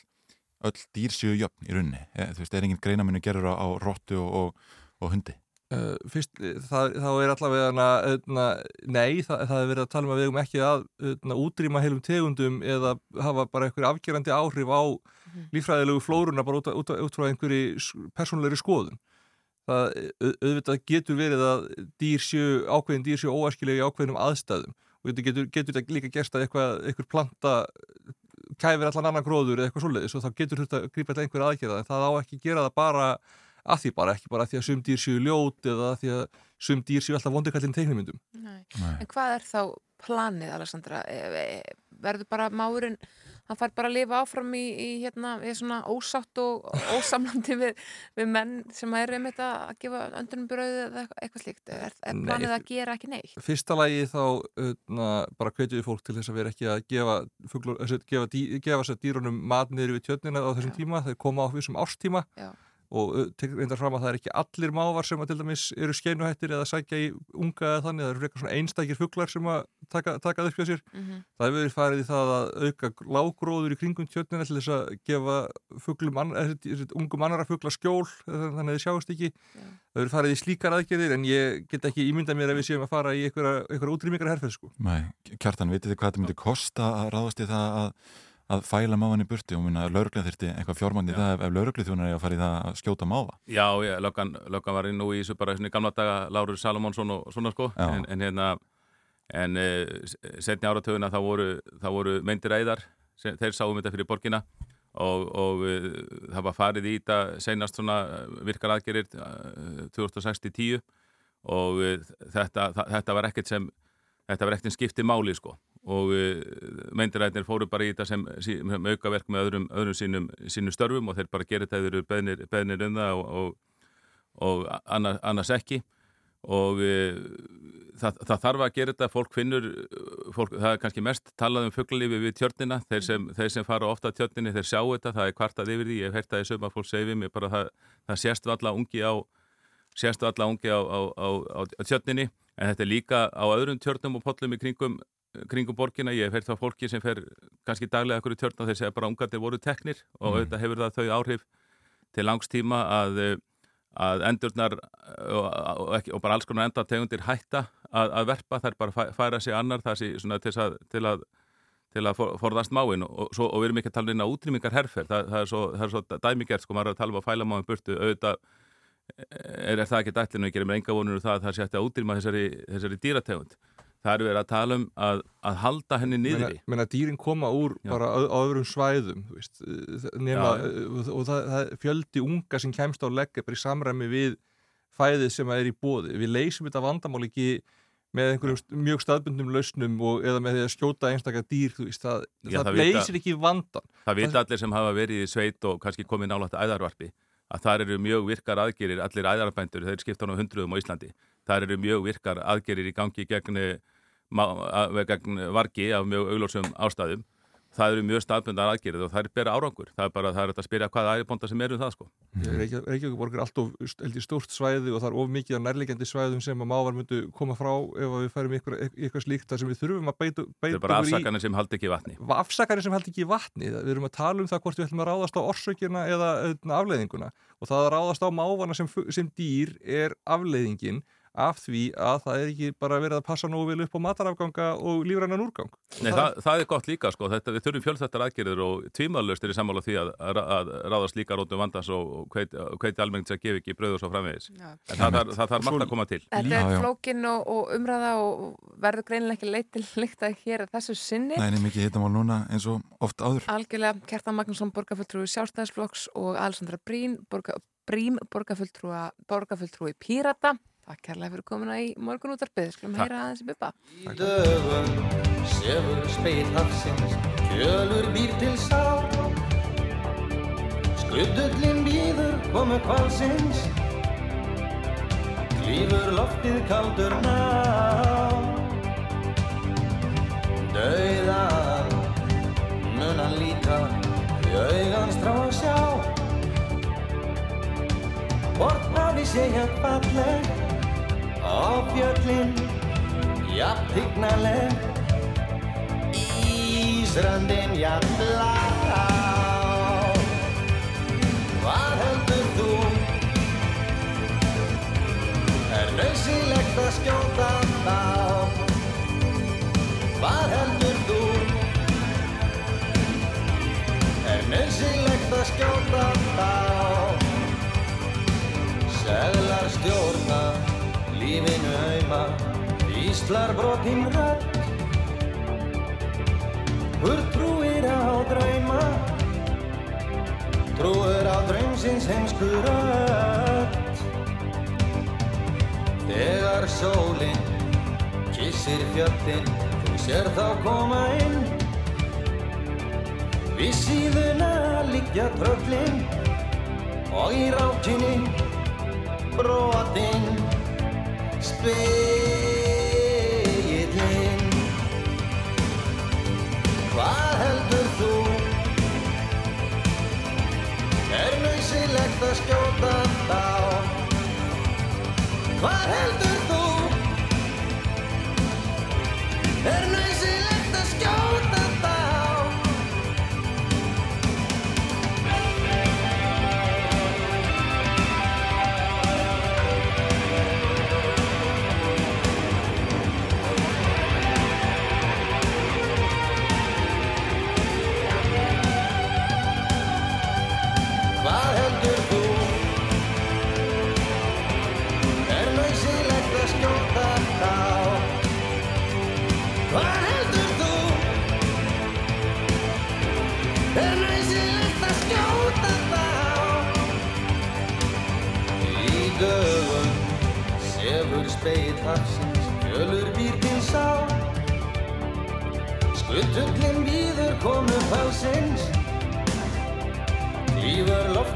öll dýr séu jöfn í runni. E, þú veist, er engin greinaminu gerur á, á rottu og, og, og hundi. Uh, fyrst, það, þá er allavega öðna, nei, það, það er verið að tala um að við eigum ekki að öðna, útrýma heilum tegundum eða hafa bara einhverju afgerandi áhrif á lífræðilegu flóruna bara út, út, út frá einhverju persónulegri skoðun. Það au- auðvitað getur verið að dýr séu, ákveðin dýr séu óæskilegi í ákveðinum aðstæðum. Og þetta getur, getur þetta líka gerst að eitthvað, einhver planta kæfir allan annan gróður eða eitthvað svoleiðis og þá getur þetta að grípa til einhver aðgerða. En það á ekki gera það bara að því bara, ekki bara að því að sum dýr séu ljót eða að því að sum dýr séu alltaf vondikallin teiknumyndum Nei. En hvað er þá planið, Alessandra? E- e- Verður bara máurinn, hann fær bara að lifa áfram í, í hérna, í svona ósátt og ósamlandi við, við menn sem er einmitt að gefa öndunum bröðu eða eitthvað- slíkt. Er, er Nei, planið að gera ekki neitt? fyrsta lagi þá öðna, bara hvetjum við fólk til þess að vera ekki að gefa, fuglur, þessi, gefa, dý, gefa dýrunum mat niður við tjörnina á þessum tíma, þeir koma á þessum árstíma Já. Og tekur reyndar fram að það er ekki allir mávar sem að til dæmis eru skeinuhættir eða sækja í unga eða þannig, það eru frekar svona einstakir fuglar sem að taka, taka upp hjá sér Mhm. það hefur verið farið í það að auka lágróður í kringum tjörnina til þess að gefa fuglum, ann, eh, ungum annara fugla skjól eh, þannig að þið sjáist ekki það hefur farið í slíkar aðgerðir en ég get ekki ímyndað mér að við séum að fara í einhverja, einhverja útrýmingar herferð sko. Nei, kjartan, að að, að fæla mávan í burti og minna lauruglega þyrti eitthvað fjármagn í það ef, ef lauruglega þjónar er að fara í það að skjóta máva Já, já, löggan, löggan var inn nú í þessu bara í gamla daga Lárur Salomonsson og svona sko. Já. en, en hérna en uh, setni áratöguna þá voru, þá voru meindir æðar sem, þeir sáum þetta fyrir borgina. Og, og uh, það var farið í þetta senast svona eh, virkar aðgerir uh, 2060-10 og uh, þetta, það, þetta var ekkert sem þetta var ekkert sem skipti máli sko og uh, meindiræðinir fóru bara í þetta sem, sem aukaverk með öðrum, öðrum sínum, sínum störfum og þeir bara gerir þetta eða eru beðnir, um það og, og, og annars, annars ekki. Og uh, það, það þarf að gera þetta. Fólk finnur, fólk, það er kannski mest talað um fuglalífi við tjörnina. Þeir sem, þeir sem fara ofta á tjörninni, þeir sjá þetta það er kvartað yfir því, ég hef heyrt það í sögum að fólk segi við mig bara það, það sést valla ungi á sést valla ungi á, á, á, á tjörninni. En þetta er líka á öðrum tjörnum og pollum í kringum, kringum borgina. Ég heyrt það fólki sem fer kannski daglega okkur í tjörn og þeir segja bara að ungarnir voru teknir og auðvitað hefur það þau áhrif til langstíma að eh, að endurnar og, og, ekki, og bara alls konar endartegundir hætta að, að verpa, þær bara fæ- færa sig annar það sé svona til að, til að til að for- forðast máin og, og, svo, og við erum ekki að tala inn á útrýmingar herferð, það, það er svo, það er svo dæmigert sko, maður er að tala um að fæla máin burtu. Auðvitað er, er það ekki dætlinu og gerir mér enga vonur um það að það sé hægt að útrýma þessari, þessari dýrategund það er verið að tala um að, að halda henni niðri. menna, menna dýrin koma úr Já. bara á, á öðrum svæðum veist, nema, og, það, það fjöldi unga sem kemst á legg bara í samræmi við fæðið sem er í bóði við leysum þetta vandamál ekki með einhverjum mjög staðbundnum lausnum og, eða með því að skjóta einstakar dýr þú veist, það, Já, það, það leysir ekki vandan Það vita allir sem hafa verið í sveit og kannski komið nálægt æðarvarpi að þar eru mjög virkar aðgerir, allir æðarbændur, þeir skipta nú hundruðum á Íslandi, þar eru mjög virkar aðgerir í gangi gegn, gegn vargi af mjög auglósum ástæðum. Það eru mjög staðbundar aðgerir og það er bera árangur. Það er bara, það er að spyrja hvaða æðibonda sem eru um það sko. Reykjavík er alltof held ég, stórt svæði og það er of mikið af nærlegjandi svæðum sem að mávar myndu koma frá ef að við færum ykkur, ykkur slíkt þar sem við þurfum að beita, Það beita er bara okkur í- afsakanir sem haldi ekki í vatni. afsakarnir sem held ekki í vatni við erum að tala um það hvort við ætlum að ráðast á orsökina eða afleiðinguna og það að ráðast á mávana sem, sem dýr er afleiðingin af því að það er ekki bara verið að passa nógu vel upp á matarafganga og lífrænan úrgang Nei, það, það er gott líka sko, þetta, við þurfum fjölþættar aðgerðir og tvímaðlaust er í sammála því að, að, að ráðast líka rótum vandans og, hveiti, almennt sem gefi ekki bröð og svo framvegis. Já. En það, það, það þarf margt að koma til. Þetta er flókin og, og umræða og verður greinilega ekki leitt til líkta hér að þessu sinni. Nei, nei, mikið hittamál núna eins og oft áður Algjörlega Kjartan Magnússon, borgarfulltrúi sjálfstæðisflokks og Alessandra Brín, borga, Brím, borgarfulltrúi Pírata. Takk kærlega fyrir komuna í morgun útarpið. Skulum Takk. heyra aðeins í buppa. Í dögum sefur speil hafsins, kjölur býr til sá. Skrudullin býður komu kvalsins, klífur loftið kaldur ná. Dauðan mun hann líta, í augans trá sjá. Vortnáði segja falleg á fjöllin, jafn hignaleg Ísrandin jafn blá Hvað heldur þú? Er nöðsilegt að skjóta þá? Hvað heldur þú? Er nöðsilegt að skjóta þá? Seglar stjórna, lífinu hauma, Íslar brotinn rödd, Hurtrúir á drauma, Trúur á draumsins heimsku rödd. Þegar sólinn kissir fjöldinn, Þú sér þá koma inn, Við síðuna liggja tröllinn og í rákinni brotin speilin Hvað heldur þú? Er nöysilegt að skjóta þá? Hvað heldur þú? Er nöysilegt að skjóta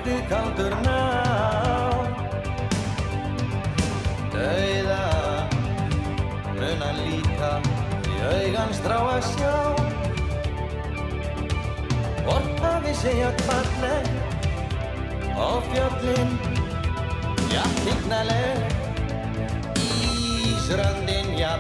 lofti kaldur ná Dauða mun að líta í augans drá að sjá. Hvort að við segja kvarleg á fjöllin? Jafn hignaleg Ísröndin já.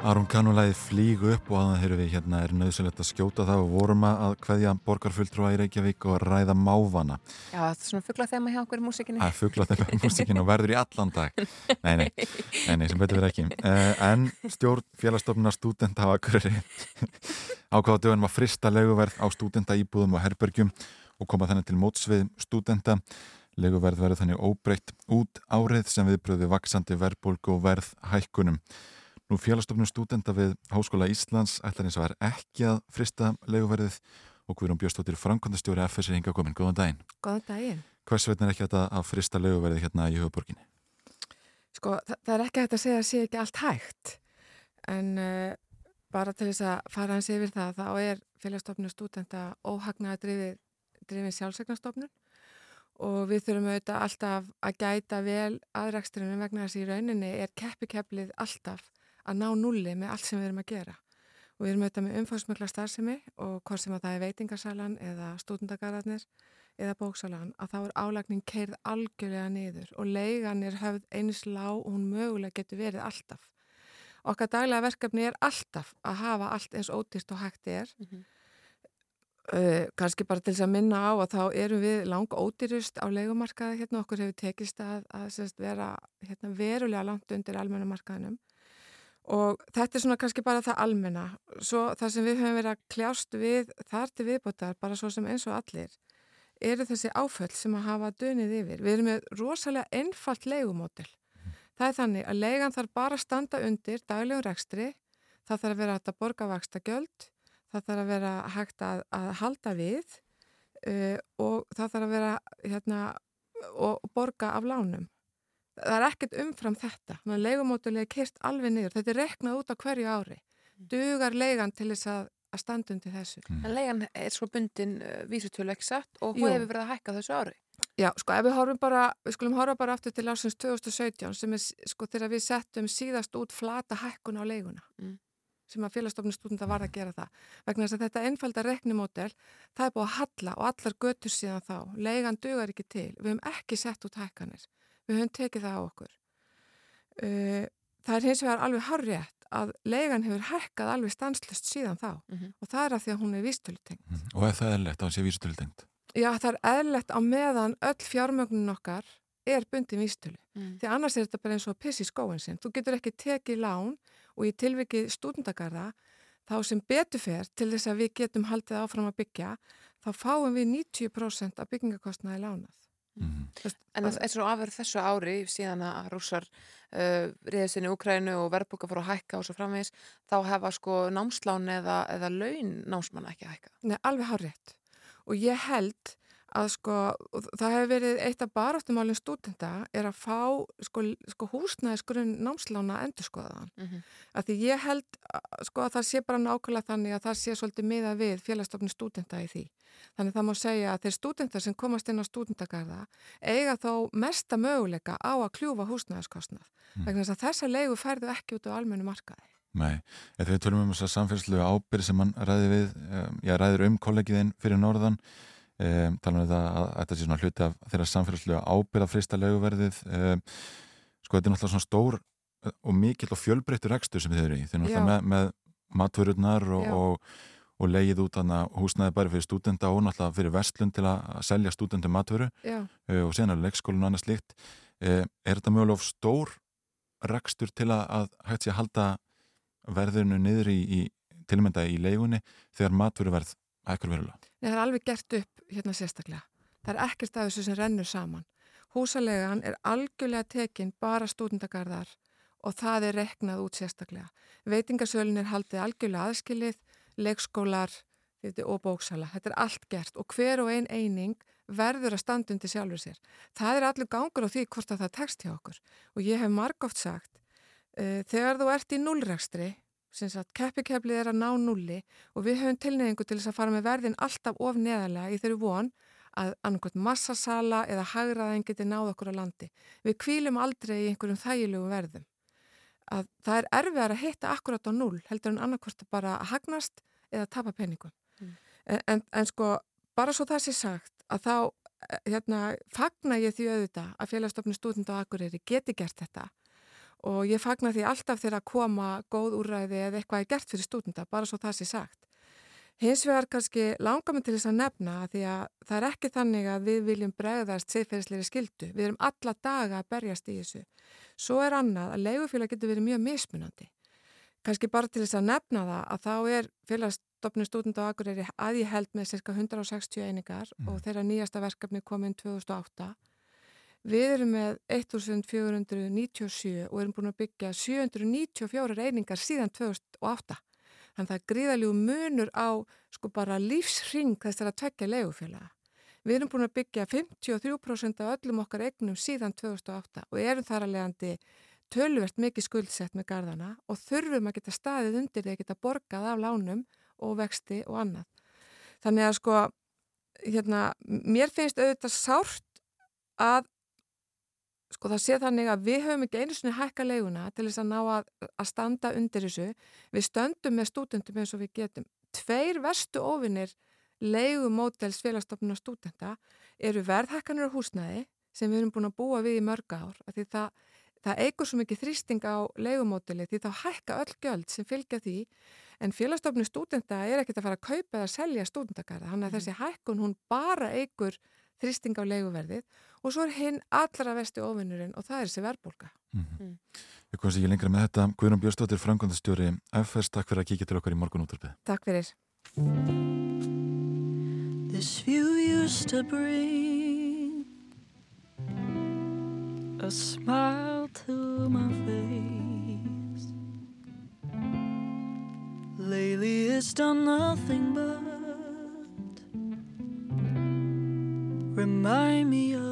Aron Kanulæði flýgu upp og að það við hérna er nöðsynlegt að skjóta það og vorum að hvaðja borgarfulltrúa í Reykjavík og ræða mávana. Já, það er svona fuggla þema hjá okkur í músikinni. Það er fuggla þema í músikinni og verður í allan dag. Nei, nei, nei, nei sem betur verið ekki. Uh, en stjórn félagstofnuna stúdenta á Akureyri [LAUGHS] ákváða dögunum að frista leguverð á stúdenta íbúðum og herbergjum og koma þannig til mótsvið stúdenta. Leguverð verður þannig óbreytt út árið sem viðbröði Nú félagstofnum stúdenda við Háskóla Íslands ætlar eins og er ekki að frista leguverðið og Guðrún Björnstóttir Frankondastjóri FSR hinga komin. Góðan daginn. Góðan daginn. Hvers vegna er ekki þetta að frista leguverðið hérna í höfuborginni? Sko, það, það er ekki að segja að sé ekki allt hægt en uh, bara til þess að fara hans yfir það þá er félagstofnum stúdenda óhagnaða drifið, drifið sjálfsvegnastofnun og við þurfum auðvitað alltaf að gæta vel aðrækstrinu vegna þess að í rauninni er alltaf að ná nulli með allt sem við erum að gera. Og við erum auðvitað með umfáðsmögla starfsemi og hvort sem að það er veitingarsalan eða stúdendagarðarnir eða bóksalan að þá er álagning keirð algjörlega niður og leigan er höfð eins lág og hún mögulega getur verið alltaf. Okkar daglega verkefni er alltaf að hafa allt eins ódýrt og hægt er. Mm -hmm. uh, Kanski bara til þess að minna á að þá erum við lang ódýrust á leikumarkaði hérna. Okkur hefur tekist að, að vera hérna, verulega langt undir almennamarkaðinum Og þetta er svona kannski bara það almenna. Svo það sem við höfum verið að kljást við þar til viðbótar, bara svo sem eins og allir, eru þessi áföll sem að hafa dönið yfir. Við erum með rosalega einfalt leigumódel. Það er þannig að leigan þarf bara að standa undir daglegum rekstri, það þarf að vera hægt að borga vaksta göld, það þarf að vera hægt að, að halda við uh, og það þarf að vera hérna, og borga af lánum það er ekkert umfram þetta. Þannig að leigumótulega kert alveg niður. Þetta er reknað út á hverju ári. Mm. dugar leigan til þess að, að standa undir þessu? Mm. En leigan er svo bundin uh, vísutölu ekki satt og hún hefur verið að hækka þessu ári. Já, sko ef við horfum bara við skulum horfa bara aftur til ásins 2017 sem er sko þegar við settum síðast út flata hækkun á leiguna. Mm. sem að félagstofnum stúdenda var að gera það. Vegna þess að þetta einfalda reknimódel það er búið að halla og allar götur síðan þá. Leigan dugar ekki til, við hefum ekki sett út hækkanir við höfum tekið það á okkur. Uh, það er hins vegar alveg harriðt að leigan hefur hækkað alveg stanslust síðan þá mm -hmm. og það er að því að hún er vístölutengt. Mm -hmm. Og er það eðlert að hún sé vístölutengt? Já, það er eðlert á meðan öll fjármögnun okkar er bundin vístölu. Mm. Því annars er þetta bara eins og piss í skóin sinn. Þú getur ekki tekið lán og í tilvikið stúdendagarða þá sem betufer til þess að við getum haldið áfram að byggja þá fáum við 90% af byggingakostnaði lánað. Mm -hmm. En eins og afverð þessu ári síðan að rússar uh, reyðist inn í Ukrænu og verðbúka fór að hækka og svo framvegis, þá hefa sko námslán eða, eða laun námsmann ekki að hækka. Nei, alveg hár rétt og ég held að sko, það hefur verið eitt af baráttumálinn stúdenda er að fá sko, sko húsnæðisgrunn námslána endur skoðaðan. Mm -hmm. Því ég held sko að það sé bara nákvæmlega þannig að það sé svolítið miða við félagstofnum stúdenda í því. Þannig það má segja að þeir stúdendar sem komast inn á stúdendagarða eiga þá mesta möguleika á að kljúfa húsnæðiskostnað. Mm. Vegna þess að þessa leigu færðu ekki út á almennu markaði. Nei, þegar við tölum um þess að samfélslu ábyrg sem mann ræði við, já ræður um kollegiðinn fyrir norðan Um, tala um þetta að þetta sé svona hluti af þeirra samfélagslega ábyrða frista löguverðið um, sko þetta er náttúrulega svona stór og mikill og fjölbreyttur ekstur sem þið eru í. Þeir eru náttúrulega með, með matururnar og, og, og leigið út húsnaði bara fyrir stúdenda og náttúrulega fyrir vestlun til að selja stúdendum maturu uh, og sen er leikskólinu og annað slikt uh, er þetta mjög of stór rekstur til að, að hægt sé að halda verðinu niður í, í tilmynda í leigunni þegar maturverð hækkur verulega? Nei, það er alveg gert upp hérna sérstaklega. Það er ekkert af þessu sem rennur saman. Húsalegan er algjörlega tekinn bara stúdendagarðar og það er reknað út sérstaklega. Veitingasölun er haldið algjörlega aðskilið, leikskólar og bóksala. Þetta er allt gert og hver og ein eining verður að standa undir sjálfur sér. Það er allir gangur á því hvort að það tekst hjá okkur og ég hef margóft sagt uh, þegar þú ert í nullrækstri keppikeplið er að ná nulli og við höfum tilneyingu til þess að fara með verðin alltaf of neðarlega í þeirri von að annarkot massasala eða hagraðin geti náð okkur á landi. Við kvílum aldrei í einhverjum þægilegu verðum. Að það er erfiðar að hitta akkurat á null heldur en annarkort bara að hagnast eða tapa peningum. Mm. En, en, sko bara svo það sé sagt að þá hérna, fagna ég því auðvitað að félagstofnum stúdenda á Akureyri geti gert þetta og ég fagna því alltaf þegar að koma góð úrræði eða eitthvað er gert fyrir stúdenda, bara svo það sé sagt. Hins vegar kannski langar mig til þess að nefna að því að það er ekki þannig að við viljum bregðast siðferðisleiri skildu. Við erum alla daga að berjast í þessu. Svo er annað að leigufélag getur verið mjög mismunandi. Kannski bara til þess að nefna það að þá er félagsstofnum stúdenda á Akureyri að ég held með cirka 160 einingar mm. og þeirra nýjasta verkefni kom inn 2008. Við erum með 1497 og erum búin að byggja 794 einingar síðan 2008. Þannig að það er gríðaljú munur á sko bara lífsring þessar að tvekja legufélaga. Við erum búin að byggja 53% af öllum okkar egnum síðan 2008 og erum þar að leiðandi tölvert mikið skuldsett með gardana og þurfum að geta staðið undir að geta borgað af lánum og vexti og annað. Þannig að sko, hérna, mér finnst auðvitað sárt að sko það sé þannig að við höfum ekki einu svona hækka leiguna til þess að ná að, að standa undir þessu. Við stöndum með stúdendum eins og við getum. Tveir verstu ofinir leigumótels félagstofnuna stúdenda eru verðhækkanur á húsnæði sem við erum búin að búa við í mörg ár. Því það, það eigur svo mikið þrýsting á leigumóteli því þá hækka öll göld sem fylgja því en félagstofnuna stúdenda er ekkert að fara að kaupa eða selja stúdendagarða. Þannig að þessi hækkun hún bara eigur þrýsting á leiguverðið og svo er hinn allra vesti ofinnurinn og það er þessi verðbólka. Mm -hmm. Við komum sér ekki lengra með þetta. Guðrún Björnstóttir, frangondastjóri FS, takk fyrir að kíkja til okkar í morgun útverfið. Takk fyrir. This view used to bring a smile to my face Lately it's done nothing remind me of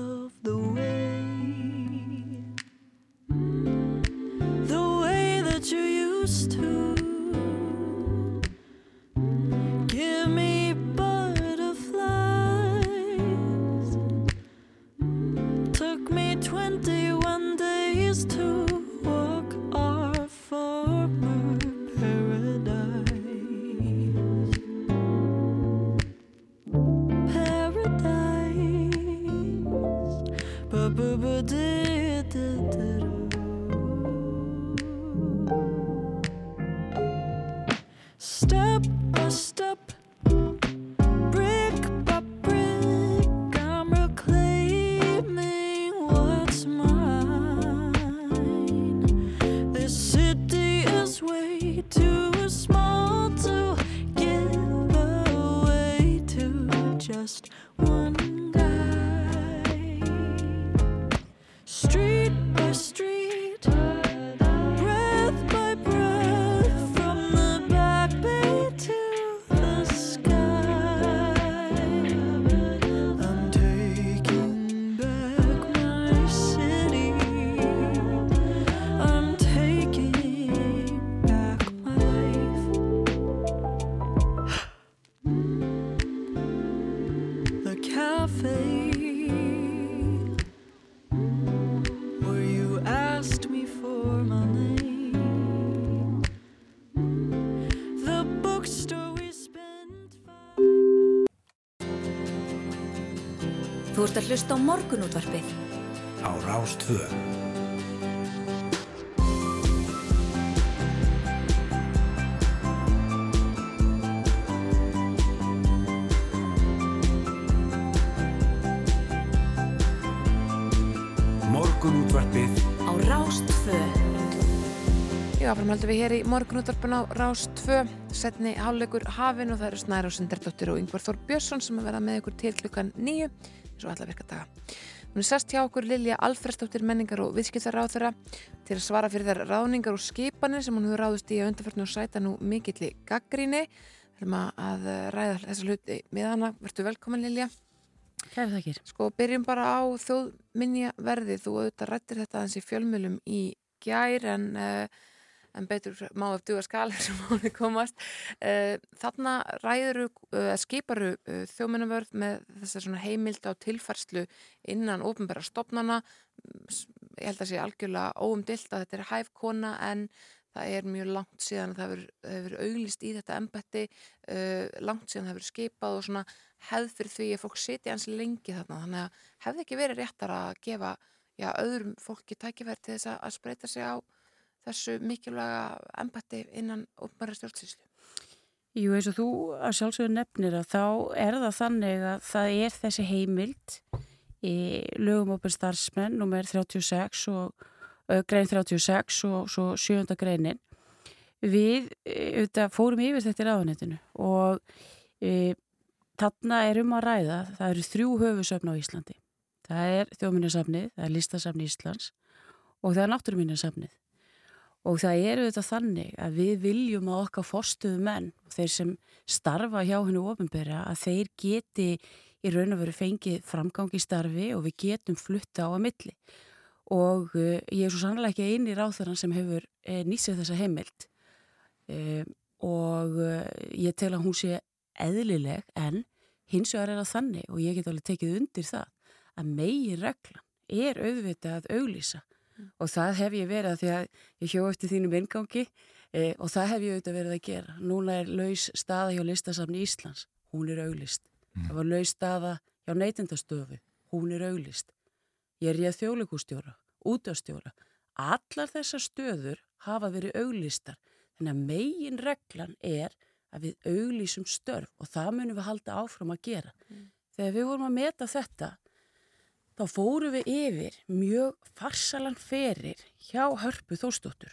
ert að hlusta á morgunútvarpið. Á Rástvö. Morgunútvarpið Á Rástvö. Já, framhaldum við hér í morgunútvarpun á Rás 2, setni háluleikur hafin og það eru Snæra og Sindardóttir og Yngvar Þór Björnsson sem að vera með ykkur til klukkan nýju, eins og alla virka daga. Er sest hjá okkur Lilja Alfredsdóttir menningar og viðskiptaráþura til að svara fyrir þær ráðningar og skipanir sem hún hefur ráðust í að undarförnu og sæta nú mikilli gaggríni. Við erum að ræða þessa hluti með hana. Vertu velkomin Lilja. Kæri þakkir. Sko, byrjum bara á þjóðminja verði. Þú auðvitað rættir þetta aðeins í fjölmjölum í gær en, uh, en betur má eftir duga skal [LAUGHS] sem máli komast. Uh, þarna ræður, uh, skiparu uh, þjóðminnavörð með þessar heimild á tilfærslu innan ofnbæra stopnana. Ég held að sé algjörlega óumdilt að þetta er hæfkona en það er mjög langt síðan að það hefur, auglist í þetta embætti, uh, langt síðan það hefur skipað og svona hefð fyrir því að fólk sitja eins lengi þarna þannig að hefði ekki verið réttar að gefa já, öðrum fólki tækifæri til þess að spreita sig á, þessu mikilvæga embatti innan opnbæra stjórnsýslu? Jú, eins og þú að sjálfsögur nefnir að þá er það þannig að það er þessi heimild í lögum opin starfsmenn nummer 36 og uh, grein 36 og svo sjönda greinin. Við uh, fórum yfir þetta í ráðunetinu og uh, þarna er um að ræða það eru þrjú höfusöfn á Íslandi. Það er þjóðminnarsafnið, það er listasafni Íslands og það er náttúruminnarsafnið og það er auðvitað þannig að við viljum að okkar forstuðu menn þeir sem starfa hjá hennu ofinbera að þeir geti í raun og veru fengið framgang í starfi og við getum flutta á að milli. Og uh, ég er svo sannlega ekki eini ráþarann sem hefur uh, nýsið þessa heimild. Uh, og ég tel að hún sé eðlileg en hins vegar er það þannig og ég get alveg tekið undir það að megi reglan er auðvitað að auglýsa og það hef ég verið að því að ég hjó eftir þínum ingangi e, og það hef ég auðvitað verið að gera. Núna er laus staða hjá listasafni Íslands, hún er auglist. Mm. Það var laus staða hjá neytendastöfu, hún er auglist. Ég er ég þjóðleikustjóra, útastjóra. Allar þessar stöður hafa verið auglistar, þannig að megin reglan er að við auglísum störf og það munum við halda áfram að gera. Mm. Þegar við vorum að meta þetta þá fóru við yfir mjög farsalan ferir hjá hörpu þóstóttur.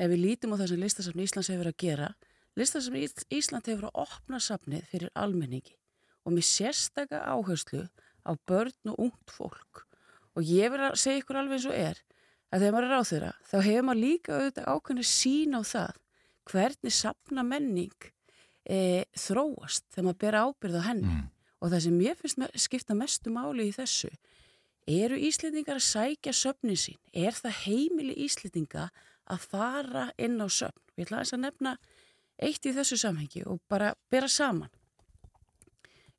Ef við lítum á það sem listasafni Íslands hefur að gera, listasafni Ísland hefur að opna safnið fyrir almenningi og með sérstaka áherslu á börn og ungt fólk. Og ég verð að segja ykkur alveg eins og er að þegar maður er á þeirra, þá hefur maður líka auðvitað ákveðinu sín á það hvernig safna menning e, þróast þegar maður ber ábyrð á henni. Mm. Og það sem ég finnst skipta mestu máli í þessu Eru Íslendingar að sækja söfni sín? Er það heimili Íslendinga að fara inn á söfn? Við ætlaðum að nefna eitt í þessu samhengi og bara bera saman.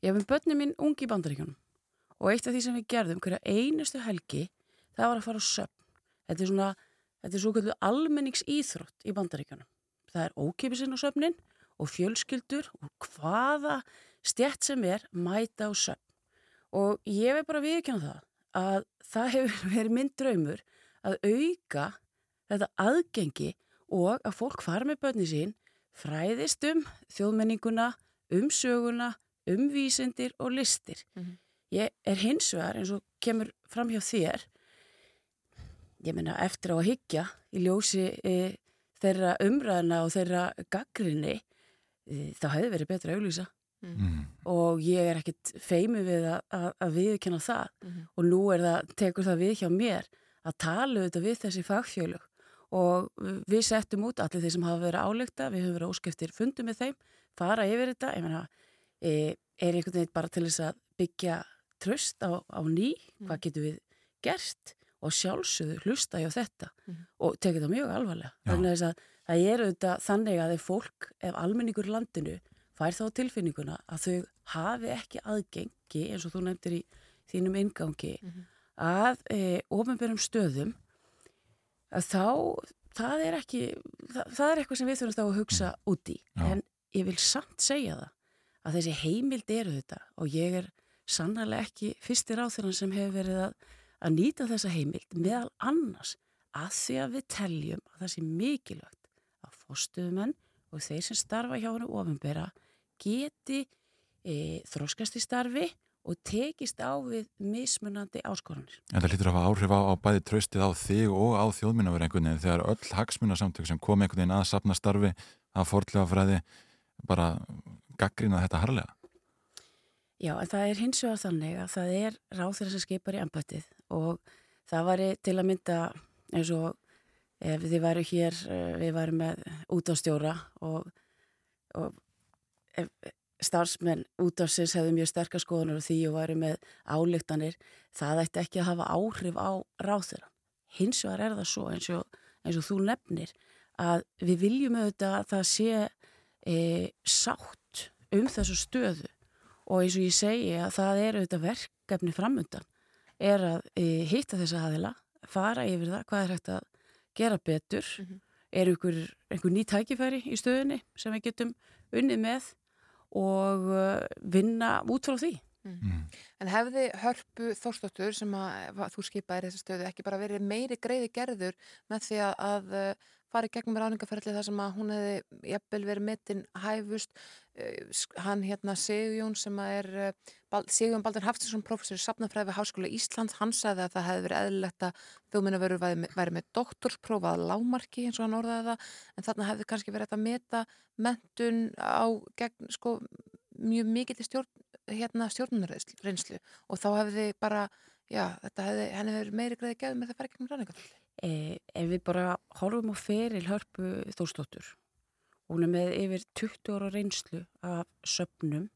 Ég hef með börnum minn ungi bandaríkjónum og eitt af því sem við gerðum hverja einustu helgi það var að fara á söfn. Þetta er svona, þetta er svo kallu almennings íþrótt í bandaríkjónum. Það er ókipisinn á söfnin og fjölskyldur og hvaða stjætt sem er mæta á söfn. Og ég vei bara viðkjána það að það hefur [LAUGHS] verið minn draumur að auka þetta aðgengi og að fólk fara með börni sín fræðist um þjóðmenninguna, um söguna, um vísendir og listir. Mm -hmm. Ég er hins vegar eins og kemur fram hjá þér, ég menna eftir á að higgja í ljósi e, þeirra umræðina og þeirra gaggrinni, e, þá hefði verið betra að auglýsa. Mm. og ég er ekkit feimi við að, að, að viðkjanna það. Mm og nú er það, tekur það við hjá mér að tala auðvitað við þessi fagfjölug og við settum út allir þeir sem hafa verið álegta, við höfum verið óskeftir fundum með þeim, fara yfir þetta. Ég meina, e, er einhvern veginn bara til þess að byggja tröst á, á ný, mm. hvað getur við gert? Og sjálfsögðu hlusta hjá þetta. -hmm. og tekið það mjög alvarlega, þannig að það er auðvitað þannig að ef fólk, ef almenningur landinu fær þá tilfinninguna að þau hafi ekki aðgengi eins og þú nefndir í þínum ingangi mm -hmm. að e, ofinbjörnum stöðum að þá það er ekki, það, það er eitthvað sem við þurfum þá að hugsa mm. úti en ég vil samt segja það að þessi heimild eru þetta og ég er sannlega ekki fyrstir á þeirra sem hefur verið að, að nýta þessa heimild meðal annars að því að við teljum að það sé mikilvægt að fóstuðumenn og þeir sem starfa hjá hennu ofinbjörna geti e, þróskast í starfi og tekist á við mismunandi áskorunir. En það lítur að hafa áhrif á, á bæði tröstið á þig og á þjóðminnaverð einhvern veginn þegar öll hagsmunasamtök sem kom einhvern veginn að sapna starfi að forðlega fræði bara gaggrina þetta harlega. Já, en það er hins vegar þannig að það er ráð þeirra sem skipar í ambættið og það var til að mynda eins og ef þið væru hér, eh, við værum með útástjóra og, og starfsmenn út af sinns hefðu mjög sterkar skoðunar og því og væri með álíktanir það ætti ekki að hafa áhrif á ráþurra. Hins vegar er það svo eins og, eins og þú nefnir að við viljum auðvitað að það sé e, sátt um þessu stöðu og eins og ég segi að það er auðvitað verkefni framöndan er að e, hitta þessa aðila, fara yfir það hvað er hægt að gera betur mm -hmm. er einhver, einhver ný tækifæri í stöðunni sem við getum unnið með og uh, vinna út frá því. Mm. Mm. En hefði hörpu þórstóttur sem að, að þú skipaði þessa stöðu ekki bara verið meiri greiði gerður með því að, að farið gegnum ráningaferðli þar sem að hún hefði jafnvel verið metin hæfust uh, hann hérna Sigjón sem er uh, Sigjón Baldur Haftinsson professor í Safnafræði við Háskóla Íslands hann sagði að það hefði verið eðlilegt að þjóminnaveru væri, með- með doktorsprófa að lámarki eins og hann orðaði það en þarna hefði kannski verið að meta mentun á gegn sko mjög mikill stjórn, hérna, stjórnunarreynslu. Og þá hefði bara já, þetta hefði, henni verið meiri greiði gefið með það að fara gegnum ráningaferðli Eh, ef við bara horfum á feril hörpu Þórsdóttur hún er með yfir 20 ára reynslu af söpnum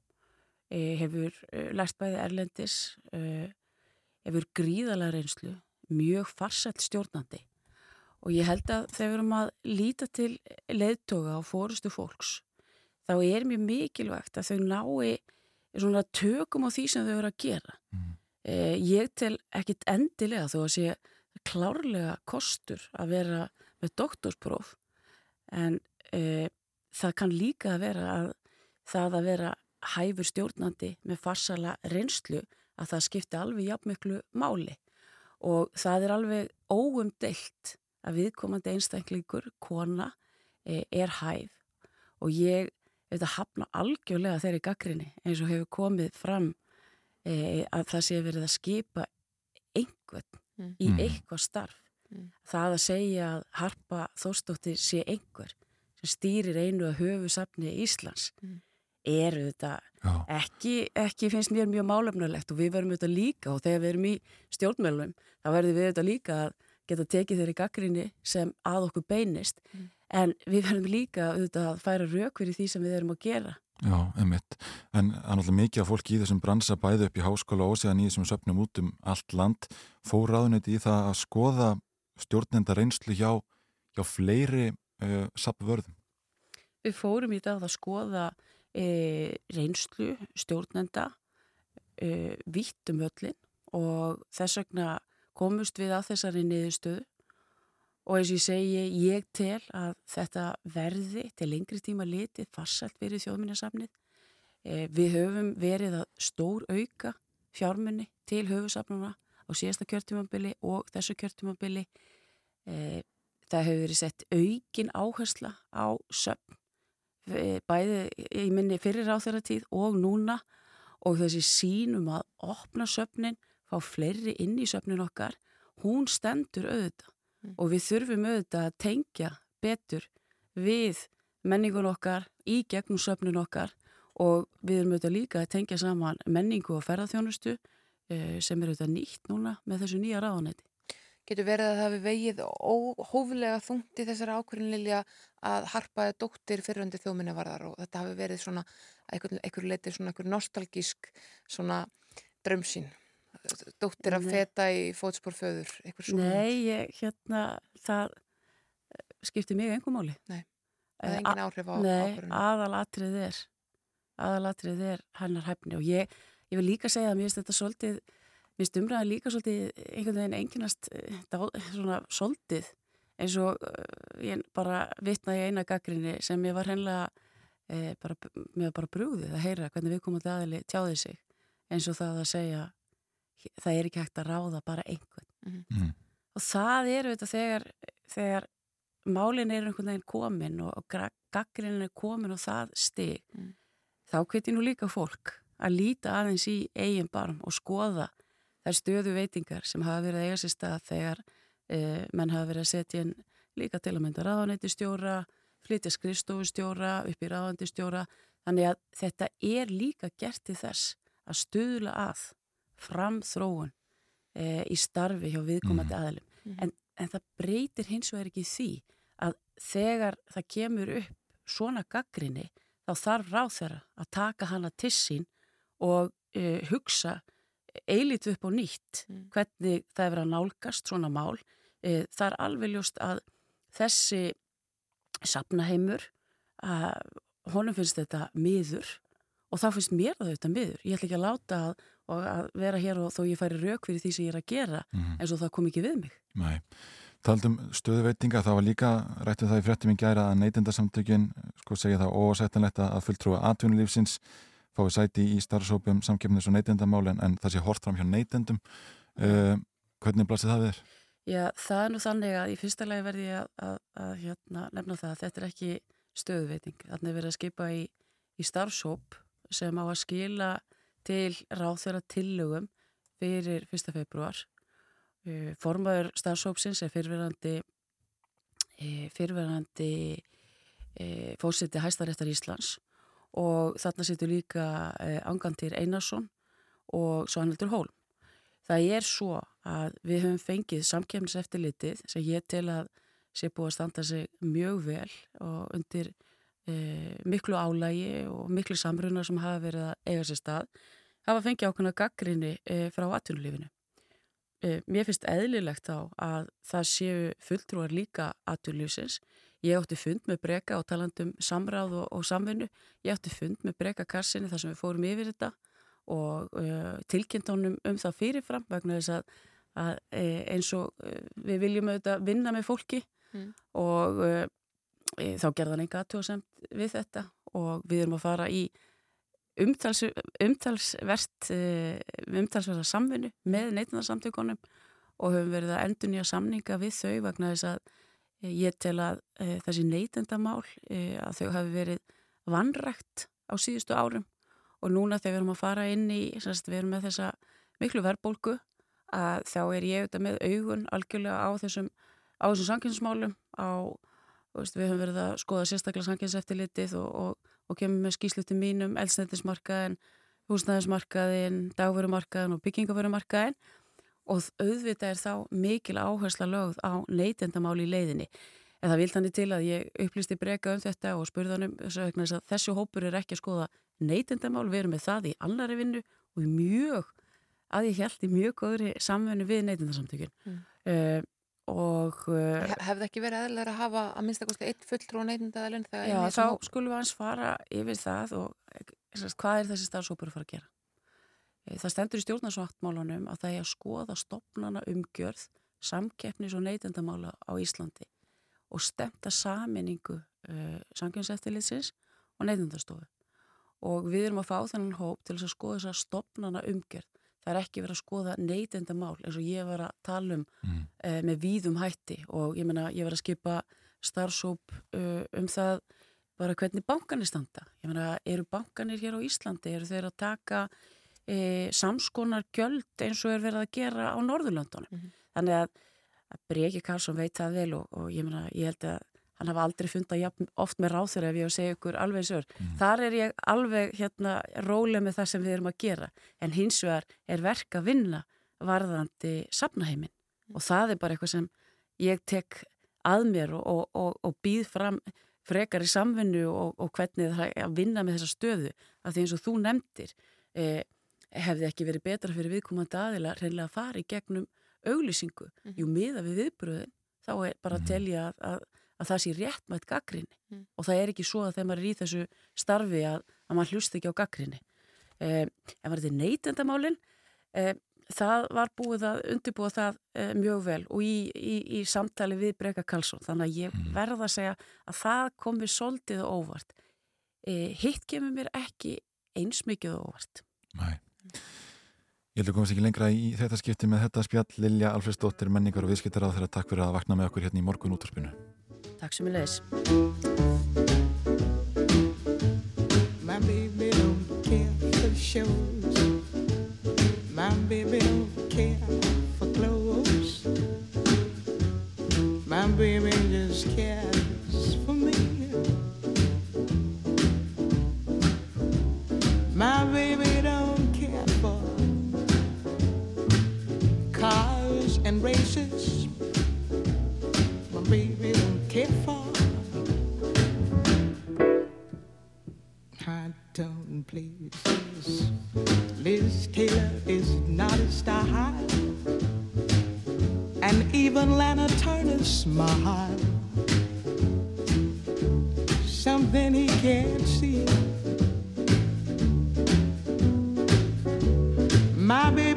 eh, hefur eh, lært bæði erlendis eh, hefur gríðalega reynslu mjög farsælt stjórnandi. Og ég held að þegar við erum að líta til leiðtoga og fórustu fólks þá er mjög mikilvægt að þau nái svona tökum á því sem þau eru að gera. Eh, ég tel ekkit endilega þó að sé klárlega kostur að vera með doktorspróf en e, það kann líka að vera að það að vera hæfur stjórnandi með farsala reynslu að það skipti alveg jafnmiklu máli. Og það er alveg óumdeilt að viðkomandi einstaklingur, kona, e, er hæf. Og ég veit að hafna algjörlega þeirri gaggrinni eins og hefur komið fram e, að það sé verið að skipa einhvern Mm. í eitthvað starf. Mm. Það að segja að Harpa Þórsdóttir sé einhver sem stýrir einu að höfusafni Íslands Mm. eru þetta ekki, ekki finnst mér mjög málefnulegt og við verum auðvitað líka og þegar við erum í stjórnmjölum þá verðum við auðvitað líka að geta tekið þeirri gaggrinni sem að okkur beinist Mm. en við verðum líka auðvitað að færa rauk fyrir því sem við erum að gera. Já, einmitt. En það er náttúrulega mikið af fólki í þessum bransa bæði upp í háskóla og síðan í þessum söpnum út um allt land. Fór ráðuneti í það að skoða stjórnenda reynslu hjá, hjá fleiri uh, sapvörðum. Við fórum í dag að skoða e, reynslu stjórnenda e, vitt um öllin og þess vegna komust við að þessari niðurstöðu og eins og ég segi, ég tel að þetta verði til lengri tíma litið farsælt verið þjóðminnarsafnið. E, við höfum verið að stór auka fjármunni til höfusafnuna á síðasta kjörtumabili og þessu kjörtumabili. E, það hefur verið sett aukin áhersla á söfn e, bæði í minni fyrir áþæratíð og núna og þessi sínum að opna söfnin, fá fleiri inn í söfnin okkar, hún stendur auðvitað og við þurfum auðvitað að tengja betur við menningun okkar í gegnum söfnin okkar. Og við erum auðvitað líka að tengja saman menningu og ferðarþjónustu eh, sem er auðvitað nýtt núna með þessu nýja ráðanetti. Getur verið að það hafi vegið óhóflega þungt í þessari ákvörðin Lilja að harpaði dóttir fyriröndi þjóminnavarðar og þetta hafi verið svona einhver, einhver leiti svona einhver nostalgísk svona drömsín dóttir að feta í fótspór föður einhver svona Nei, ég, hérna, það eh, skiptir mig einhver máli. Nei, það hefði engin áhrif á Nei, aðalatrið er, aðalatrið er hennar hæfni og ég, ég vil líka segja að mér finnst þetta svolítið, mér finnst umræðan líka svolítið einhvern veginn enginast svona svolítið eins og ég bara vitnaði eina gaggrinni sem ég var hennilega eh, bara, mér var bara brúðið að heyra hvernig við komum til aðili tjáði sig eins og það að segja það er ekki hægt að ráða bara einhvern Mm. og það eru þetta þegar, þegar málin er einhvern veginn komin og, og gaggrinin er komin og það stig Mm. þá hveti nú líka fólk að líta aðeins í eigin barm og skoða þær stöðu veitingar sem hafa verið að eiga sér stað þegar eh, menn hafa verið að setja inn líka til að mynda ráðanættistjóra flytja skrifstofustjóra upp í ráðanættistjóra þannig að þetta er líka gert til þess að stuðla að framþróun e, í starfi hjá viðkomandi aðlum. En, en það breytir hins vegar ekki því að þegar það kemur upp svona gaggrinni þá þarf ráð þeirra að taka hana til sín og e, hugsa eilítið upp á nýtt hvernig það er verið að nálgast svona mál. E, það er alveg ljóst að þessi sapnaheimur að honum finnst þetta miður og þá finnst mér þetta miður. Ég ætla ekki að láta að, að vera hér og þó ég færi rauk fyrir því sem ég er að gera Mhm. eins og það kom ekki við mig. Nei. Taldum stöðuveitinga, það var líka rættið það í fréttum í gæra að neytendasamtökin sko segja það ósættanlegt að fulltrúa atvinnulífsins fái sæti í starfsópum samkefnis og neytendamálin en það sé hort fram hjá neytendum uh, hvernig blasir það við þér? Já, það er nú þannig að í fyrsta lagi verði ég að, að, að hérna, nefna það að þetta er ekki stöðveiting. Þannig verið að skipa í, í starfsóp sem á að skila til ráþjóra tillögum fyrir 1. februar. Uh, Formaður starfsópsins er fyrirverandi, uh, fyrirverandi uh, fósiti hæstaréttar Íslands og þarna situr líka Angantir Einarsson og Svanhildur Hólm. Það er svo að við höfum fengið samkjæmniseftilitið sem ég tel að sé búið að standa sig mjög vel og undir miklu álægi og miklu samruna sem hafa verið að eiga sér stað hafa fengið ákveðna gaggrinni e, frá atvinnulífinu. E, mér finnst eðlilegt þá að það séu fulltrúar líka atvinnulífsins. Ég átti fund með breyka og talandum samráð og, og samvinnu. Ég átti fund með breyka kassinni þar sem við fórum yfir þetta og uh, tilkynnt honum um það fyrirfram vegna þess að, að eins og uh, við viljum auðvitað vinna með fólki mm. og uh, e, þá gerðan enga aðtjóðsemt við þetta og við erum að fara í umtals, umtalsvert umtalsverða samvinnu með neitunarsamtökunum og höfum verið að endur nýja samninga við þau vegna þess að ég tel að þessi neitendamál að þau hafi verið vanrækt á síðustu árum og núna þegar við erum að fara inn í, við erum með þessa miklu verðbólku að þá er ég auðvitað með augun algjörlega á þessum, á þessum sankinsmálum á, veist, við höfum verið að skoða sérstaklega sankinseftilitið og, og, og kemur með skýsluti mínum, elsnættismarkaðin, húsnæðismarkaðin, dagverumarkaðin og byggingaverumarkaðin og auðvitað er þá mikil áhersla lögð á neytendamáli í leiðinni En það vilt hann til að ég upplýsti breyka um þetta og spurðanum þess að þessu hópur er ekki að skoða neytendamál, við erum með það í annari vinnu og í mjög, að ég held í mjög góðri samvennu við neytendasamtökun. Mm. Uh, og... Uh, Hefði ekki verið eðlar að hafa að minnstakosti eitt fulltrú á neytendadalinn? Já, þá hóp... skulum við hans fara yfir það og hvað er þessi starfsópur að fara að gera? Það stendur í stjórnarsvaktmálunum að það er að skoða stopnana umgjörð samkeppnis og neytendamála á Íslandi og stemta saminningu uh, samkjörnseftilitsins og neytendastofu og við erum að fá þennan hóp til að skoða þess að stopnana umgjörð. Það er ekki verið að skoða neytendamál eins og ég var að tala um mm. uh, með víðum hætti og ég menna ég var að skipa starfsóp uh, um það bara hvernig bankanir standa. Ég menna eru bankanir hér á Íslandi, eru þeir að taka uh, samskonar gjöld eins og er verið að gera á Norðurlöndunum. Mm -hmm. Þannig að, að Breki Karlsson veit það vel og, og ég menna ég held að hann hafa aldrei fundað oft með ráþur ef ég segja ykkur alveg sör. Mm. Þar er ég alveg hérna rólega með það sem við erum að gera en hins vegar er verk að vinna varðandi sapnaheimin mm. og það er bara eitthvað sem ég tek að mér og, og, og, og býð fram frekar í samvinnu og hvernig það er að vinna með þessa stöðu af því eins og þú nefndir eh, hefði ekki verið betra fyrir viðkomandi aðila reynilega að fara í gegnum auglýsingu. Mm. Jú, miða við viðbröðin þá er bara að mhm. telja að, að að það sé réttmætt gaggrinni mm. og það er ekki svo að þegar maður er í þessu starfi að, að maður hlust ekki á gaggrinni. Eh, en var þetta neytendamálinn, eh, það var búið að undirbúa það eh, mjög vel og í, í, í samtali við Breka Karlsson þannig að ég mm. verða að segja að það kom við soldið og óvart. Eh, hitt kemur mér ekki eins mikið og óvart. Næ. Ég held að komast ekki lengra í þetta skipti með þetta spjall Lilja Alfredsdóttir, menningar og viðskiptar á þeirra takk fyrir að vakna með okkur hérna í morgun útvarpinu. Takk. My baby don't care for shows My baby don't care for clothes My baby just cares tone places. Liz Taylor is not a star high, and even Lana Turner smile. Something he can't see. My baby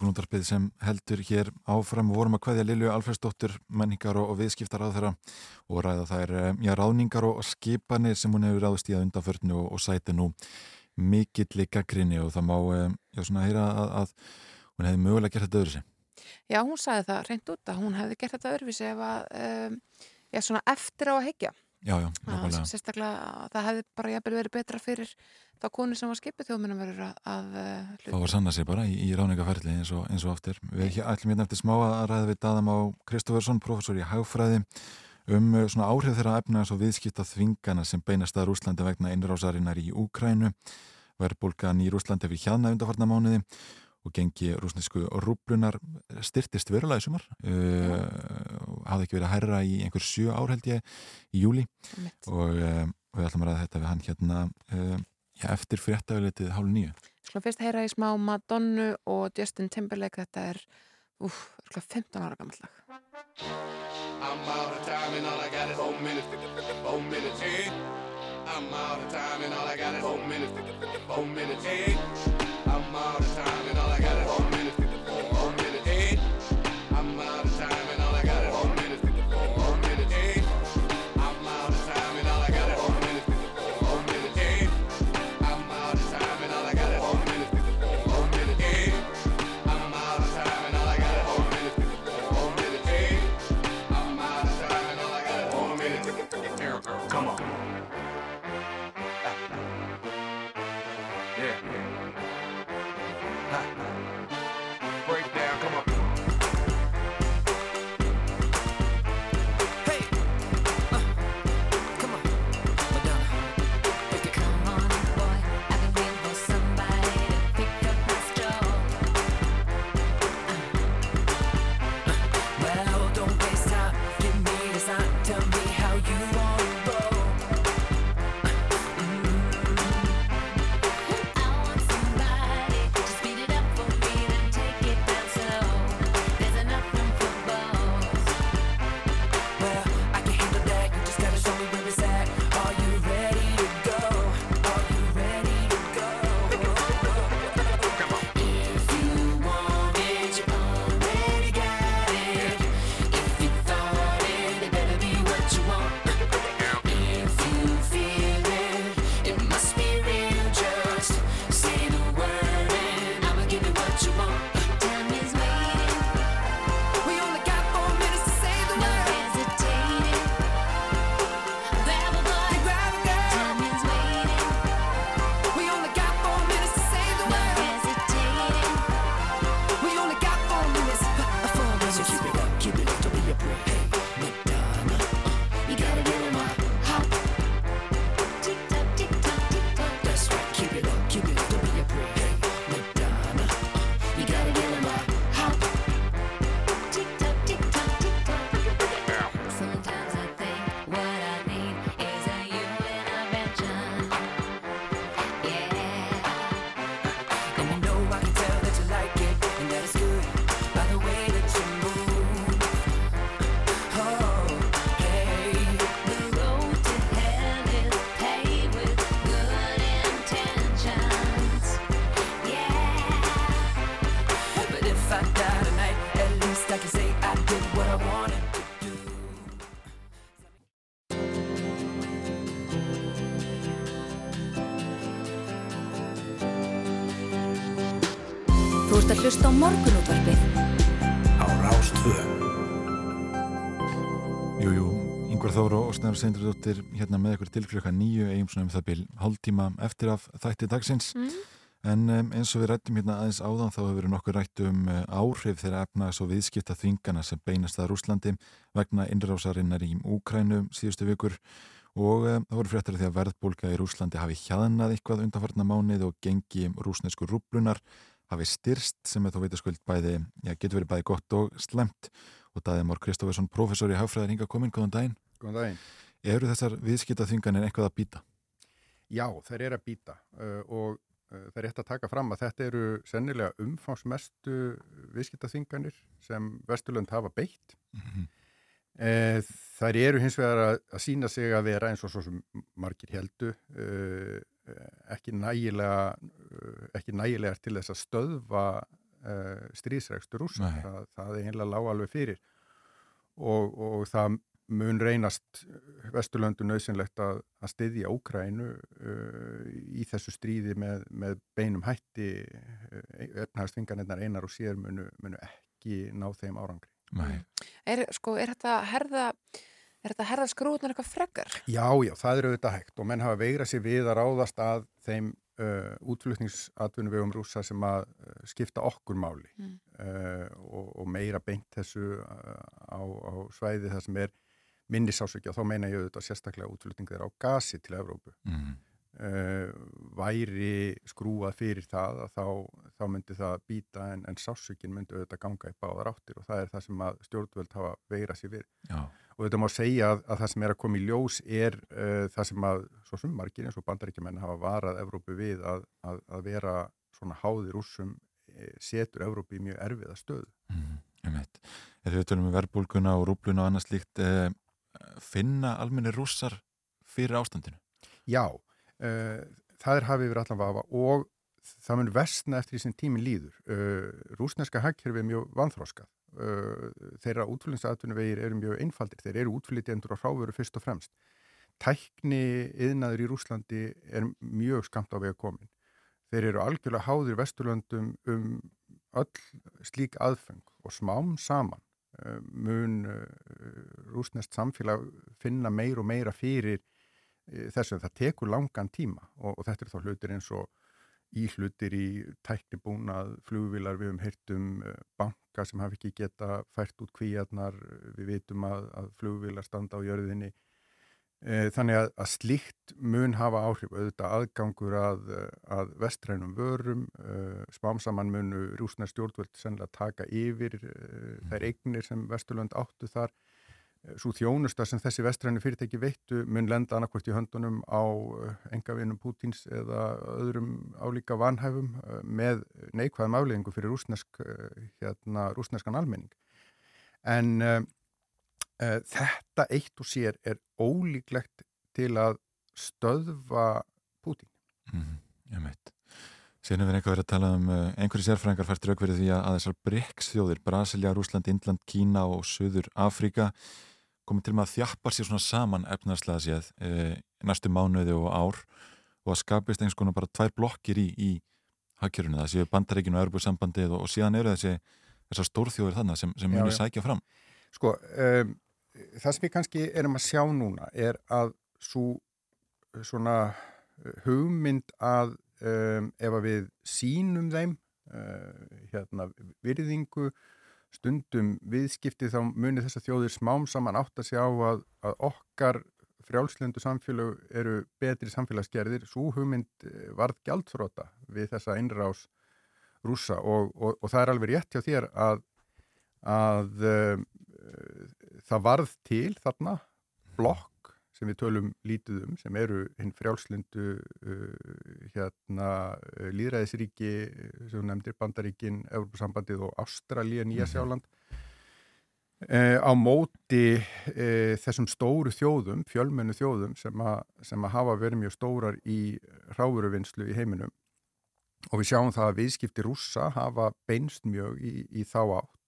Morgunúndarpið sem heldur hér áfram og vorum að hvaðja Lilju Alfredsdóttur menningar og, og viðskiptar á þeirra og ræða þær eh, já, ráðningar og skipanir sem hún hefur ráðist í að undanförnu og, og sæti nú mikill gaggrinni og það má eh, já, svona heyra að, að hún hefði mögulega gert þetta öðru sig. Já, hún sagði það reynd út að hún hefði gert þetta öðruvísi ef að, um, já, svona eftir á að hekja. Já, já, Að nákvæmlega. Sérstaklega að það hefði bara jafnvel verið betra fyrir þá konu sem var skipið þjóðmennum verður að, að uh, Fá að sanna sig bara í, í ráningaferli eins og, eins og aftur. Við hér- ætlum hérna eftir smá að ræða við Daðam á Kristoffersson, professor í hagfræði um uh, svona áhrif þeirra efnaðs og viðskipta þvingana sem beinast að Rúslandi vegna innrásarinnar í Úkrænu. Verðbólgan í Rúslandi fyrir hjaðna undarfarna mánuði og gengi rúsnesku rúblunar styrtist verulega í sumar. Uh, hafði ekki verið að herra í einhver sjö ár held ég í júli og uh, við ætlum að ræða þetta við hann hérna uh, já, eftir fréttafélitið hálf nýju. Skulum fyrst heyra í smá Madonnu og Justin Timberlake þetta er úf, örugglega 15 ára gammal lag I'm out of time and all I got is four minutes. Four minutes, eh? I'm out of time and all I got is four minutes. Þú ert að hlusta á morgunútvarpið. Á Rástvö. Jú, jú, Yngvar Þóru og Snæður Seyndurdóttir hérna með ykkur til klukka nýju eigum svona um það bil hálftíma eftir af þætti dagsins en um, eins og við rættum hérna aðeins áðan þá hefur verið nokkur rætt um uh, áhrif þeirra efnaðs og viðskipta þvingana sem beinast að Rúslandi vegna innrásarinnar í Úkrænu síðustu vikur og um, það voru fréttar því að verðbólka í Rúslandi hafi hjaðnað eitthvað undanfarnar mánuð og gengi rúsnesku rúblunar hafi styrst sem er þó veitasköld bæði, já, getur verið bæði gott og slemt og Daði Mór Kristófersson, professor í hagfræðar hinga komin, góðan daginn. Góðan daginn. Eru þessar viðskipta þvinganir eitthvað að býta? Já, þær eru að býta uh, og það er rétt að taka fram að þetta eru sennilega umfangsmestu viðskiptaþinganir sem Vesturlönd hafa beitt. Mm -hmm. uh, þær eru hins vegar að, að sína sig að vera eins og svo sem margir heldu ekki nægilega ekki nægilegar til þess að stöðva uh, stríðsregstur. Nei. Það, það er einlega lág alveg fyrir og, og það mun reynast Vesturlöndu nöðsynlegt að, að styðja Úkrænu uh, í þessu stríði með, með beinum hætti uh, efnahagstvinganirnar einar og sér munu, munu ekki ná þeim árangri. Nei. Er, sko, er þetta herða, er þetta að herða skrúðunar eitthvað frekar? Já, já, það er auðvitað hægt og menn hafa veigrað sér við að ráðast að þeim uh, útflutningsatvinnuvegum rúsa sem að uh, skipta okkur máli Mm. uh, og, og meira beint þessu uh, á, á svæði það sem er minni sásökja, þá meina ég auðvitað sérstaklega útflutning þeirra á gasi til Evrópu. Mhm. Uh, væri skrúað fyrir það að þá, þá myndi það býta en, en sásökin myndi auðvitað ganga í báðar áttir og það er það sem að stjórnvöld hafa veira sér við. Já. Og þetta má segja að, að það sem er að koma í ljós er uh, það sem að svo sem margir eins og bandaríkjumenn hafa varað Evrópu við að, að, að vera svona háðir úrsum setur Evrópu í mjög erfiða. Ég veit. Þegar við tölum um verbulguna og rúbluna og annað slíkt, eh, finna almenni rússar fyrir ástandinu? Já, uh, það er hafið yfir allan vafa og það mun versna eftir því sem tíminn líður. Uh, rúsneska hagkerfi er mjög vanþróskað. Uh, þeirra útflýningsatunum vegir eru mjög einfaldir. Þeir eru útflýtjendur og hráveru fyrst og fremst. Tækni yðnaður í Rúslandi er mjög skamt á vega komin. Þeir eru algjörlega háðir vesturlöndum um öll slík aðfeng og smám saman mun uh, rúsnest samfélag finna meir og meira fyrir uh, þessu. En það tekur langan tíma og, og þetta er þá hlutir eins og íhlutir í tæknibúnað, flugvilar, við um uh, banka sem hafi ekki geta fært út kvíarnar, við vitum að, að flugvilar standa á jörðinni. Eh, Þannig að, að slíkt mun hafa áhrif auðvitað aðgangur að, að vestrænum vörum, uh, spámsaman munu rúsnær stjórnvöld sennilega taka yfir uh, þær eignir sem Vesturlönd áttu þar. Svo þjónusta sem þessi vestrænu fyrirtæki veittu mun lenda annarkvort í höndunum á engavinum Pútins eða öðrum álíka vanhæfum uh, með neikvæðum afleggingu fyrir rúsnesk, hérna, rúsneskan almenning. En þetta eitt og sér er ólíklegt til að stöðva Pútín. Mm -hmm. Ég veit. Síðan hefur einhver verið að tala um uh, einhverju sérfræðingar fært rauk fyrir því að, þessar BRICS þjóðir, Brasilia, Rúsland, Indland, Kína og Suður Afrika komið til að þjappa sér svona saman efnarslega séð uh, næstu mánuði og ár og að skapist einhvers konar bara tvær blokkir í, í hagkjörunu. Það séu bandaríkinu og Örbjörnsambandið og, og síðan eru þessi þessar stórþjóðir þannig sem, sem muni sækja fram. Sko, um, það sem við kannski erum að sjá núna er að svo svona hugmynd að um, ef að við sínum þeim uh, hérna virðingu stundum viðskipti þá munir þess að þjóðir smám saman átt að sjá að, að okkar frjálslendu samfélag eru betri samfélagsgerðir. Svo hugmynd varð gjaldfróta við þessa innrás rúsa og, og, og það er alveg rétt hjá þér að að um, það varð til þarna blokk sem við tölum lítið um sem eru hinn frjálslindu uh, hérna uh, líðræðisríki sem nefndir Bandaríkin, Európa-sambandið og Ástralja, Nýjasjáland uh, á móti þessum stóru þjóðum, fjölmennu þjóðum sem, a, sem að hafa verið mjög stórar í ráðuruvinnslu í heiminum. Og við sjáum það að viðskipti rússa hafa beinst mjög í, í þá átt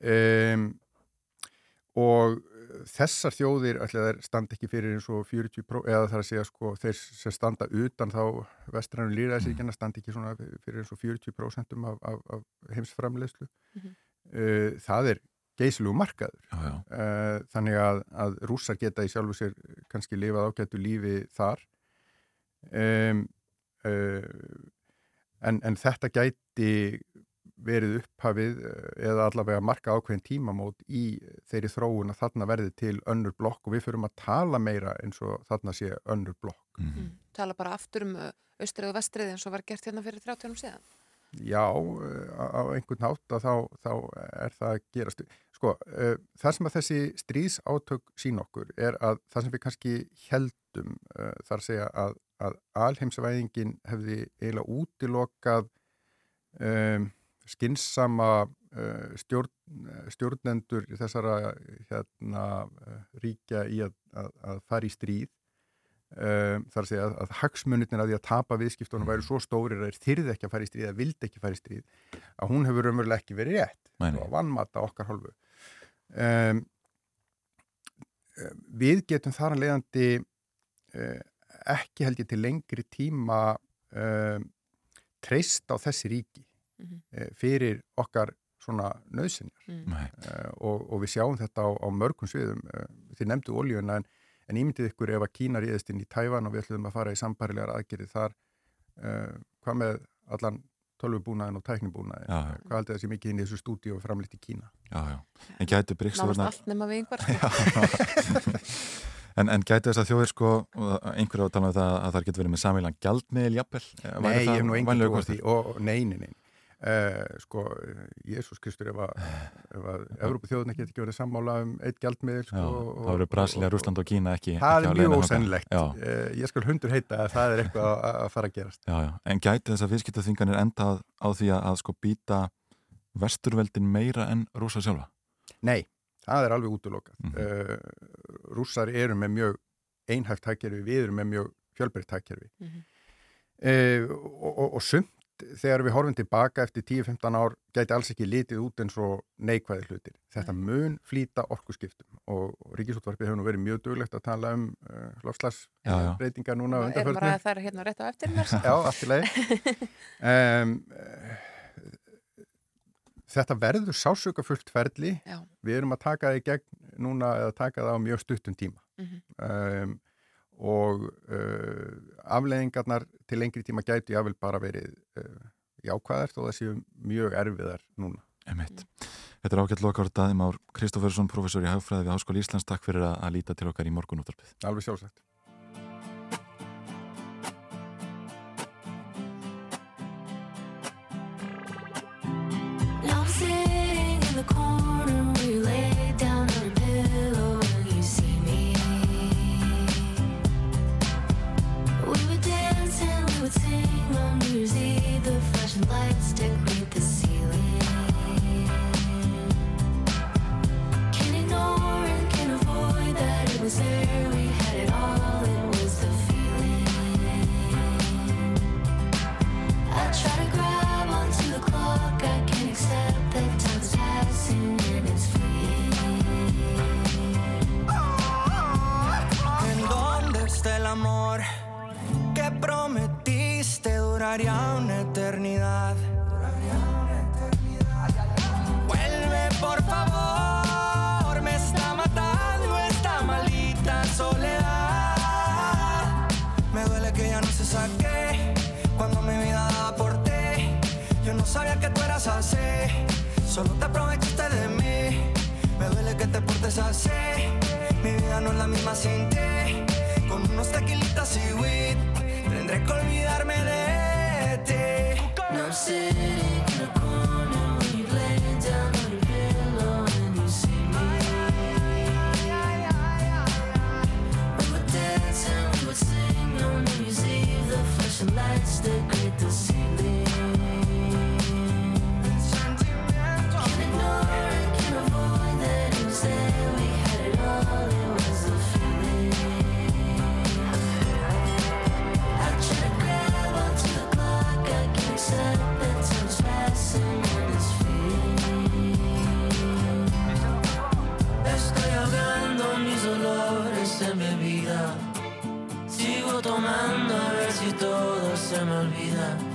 Um, og þessar þjóðir ætlaðar standa ekki fyrir eins og 40% eða það er að segja sko þeir sem standa utan þá vestrænum líðræðisíkjana standa ekki svona fyrir eins og 40% af, af, af heimsframlegslu mm -hmm. uh, það er geysilegu markaður já, já. Uh, þannig að, að rússar geta í sjálfu sér kannski lifað ágættu lífi þar um, uh, en, en þetta gæti verið upphafið eða allavega marka ákveðin tímamót í þeirri þróun að þarna verði til önnur blokk og við fyrirum að tala meira eins og þarna sé önnur blokk. Mhm. Mm. Tala bara aftur um austrið og vestrið eins og var gert hérna fyrir 30 árum síðan? Já, á einhvern nátt að þá, þá er það að gerast. Sko, það sem að þessi stríðs átök sín okkur er að það sem við kannski heldum þar að segja að, að alheimsvæðingin hefði eiginlega útilokað um, skinnsama uh, stjórn, stjórnendur þessara hérna, ríkja í að, að, að fara í stríð. Um, þar að segja að, að hagsmunirnir að því að tapa viðskiptunum væri svo stórir að þeir þyrði ekki að fara í stríð eða vildi ekki fara í stríð að hún hefur umverulega ekki verið rétt. Nei. og vannmata okkar hálfu. Um, við getum þar að leiðandi uh, ekki held ég til lengri tíma um, treyst á þessi ríki Mhm. uh, fyrir okkar svona nöðsynjar Mm. uh, og, og við sjáum þetta á, á mörgum sviðum uh, þið nefndu oljuna en, en ímyndið ykkur ef að Kína ríðist inn í Tævan og við ætlum að fara í sambarilegar aðgerið þar uh, hvað með allan tölvubúnaðin og tæknibúnaðin Já, já. hvað haldið þessi mikið inn í þessu stúdíu og framlýtt í Kína Já, já. En gætu Nánast bríkstofurnar allt nema við yngvar En, en gætu þess að þjóðir sko og einhverju á að tala um það að það getur verið með samílan gjaldmiðil jafnvel? Nei, ég það hef nú engin vænlegur trú á því og, og nei, uh, sko, Jésús Kristur ef að, ef að Evrópu þjóðuna getur ekki verið sammála um eitt gjaldmiðil sko, þá eru Brasilia, Rúsland og Kína ekki Það ekki er mjög Já, uh, Ég skal hundur heita að það er eitthvað að, að fara að gerast. Já, já, en gæti þess að viðskiptaþinganir enda að- á því að, að sko býta vesturveldin meira en rúsa sjálfa? Nei, það er alveg útlokað Mhm. uh, Rússar eru með mjög einhæft tækkerfi, við erum með mjög fjölbreytt tækkerfi Mhm. uh, og, og, og sumt þegar við horfum tilbaka eftir 10-15 ár gæti alls ekki litið út eins og neikvæði hlutir. Þetta mun flýta orkuskiptum og, Ríkisútvarpið hefur nú verið mjög duglegt að tala um uh, lofslagsbreytingar núna á Erum undarförnu. bara að það er hérna rétt á eftir mér [LAUGHS] Já, lagi. [LAUGHS] um, þetta verður sásökafullt ferli. Já. Við erum að taka það í gegn núna eða taka það á mjög stuttum tíma. Mhm. um, og uh, afleðingarnar til lengri tíma gætu jáfnvel bara verið uh, jákvæðar þó það séu mjög erfiðar núna. Emitt. Þetta er ágætt lokar daðim ár Kristófersson, professor í hagfræði við Háskóli Íslands. Takk fyrir að, að líta til okkar í morgunúttarpið. Alveg sjálfsagt. Solo te aprovechaste de mí. Me duele que te portes así. Mi vida no es la misma sin ti. Con unos tequilitas y weed, tendré que olvidarme de ti. Now I'm sitting in a olvidar.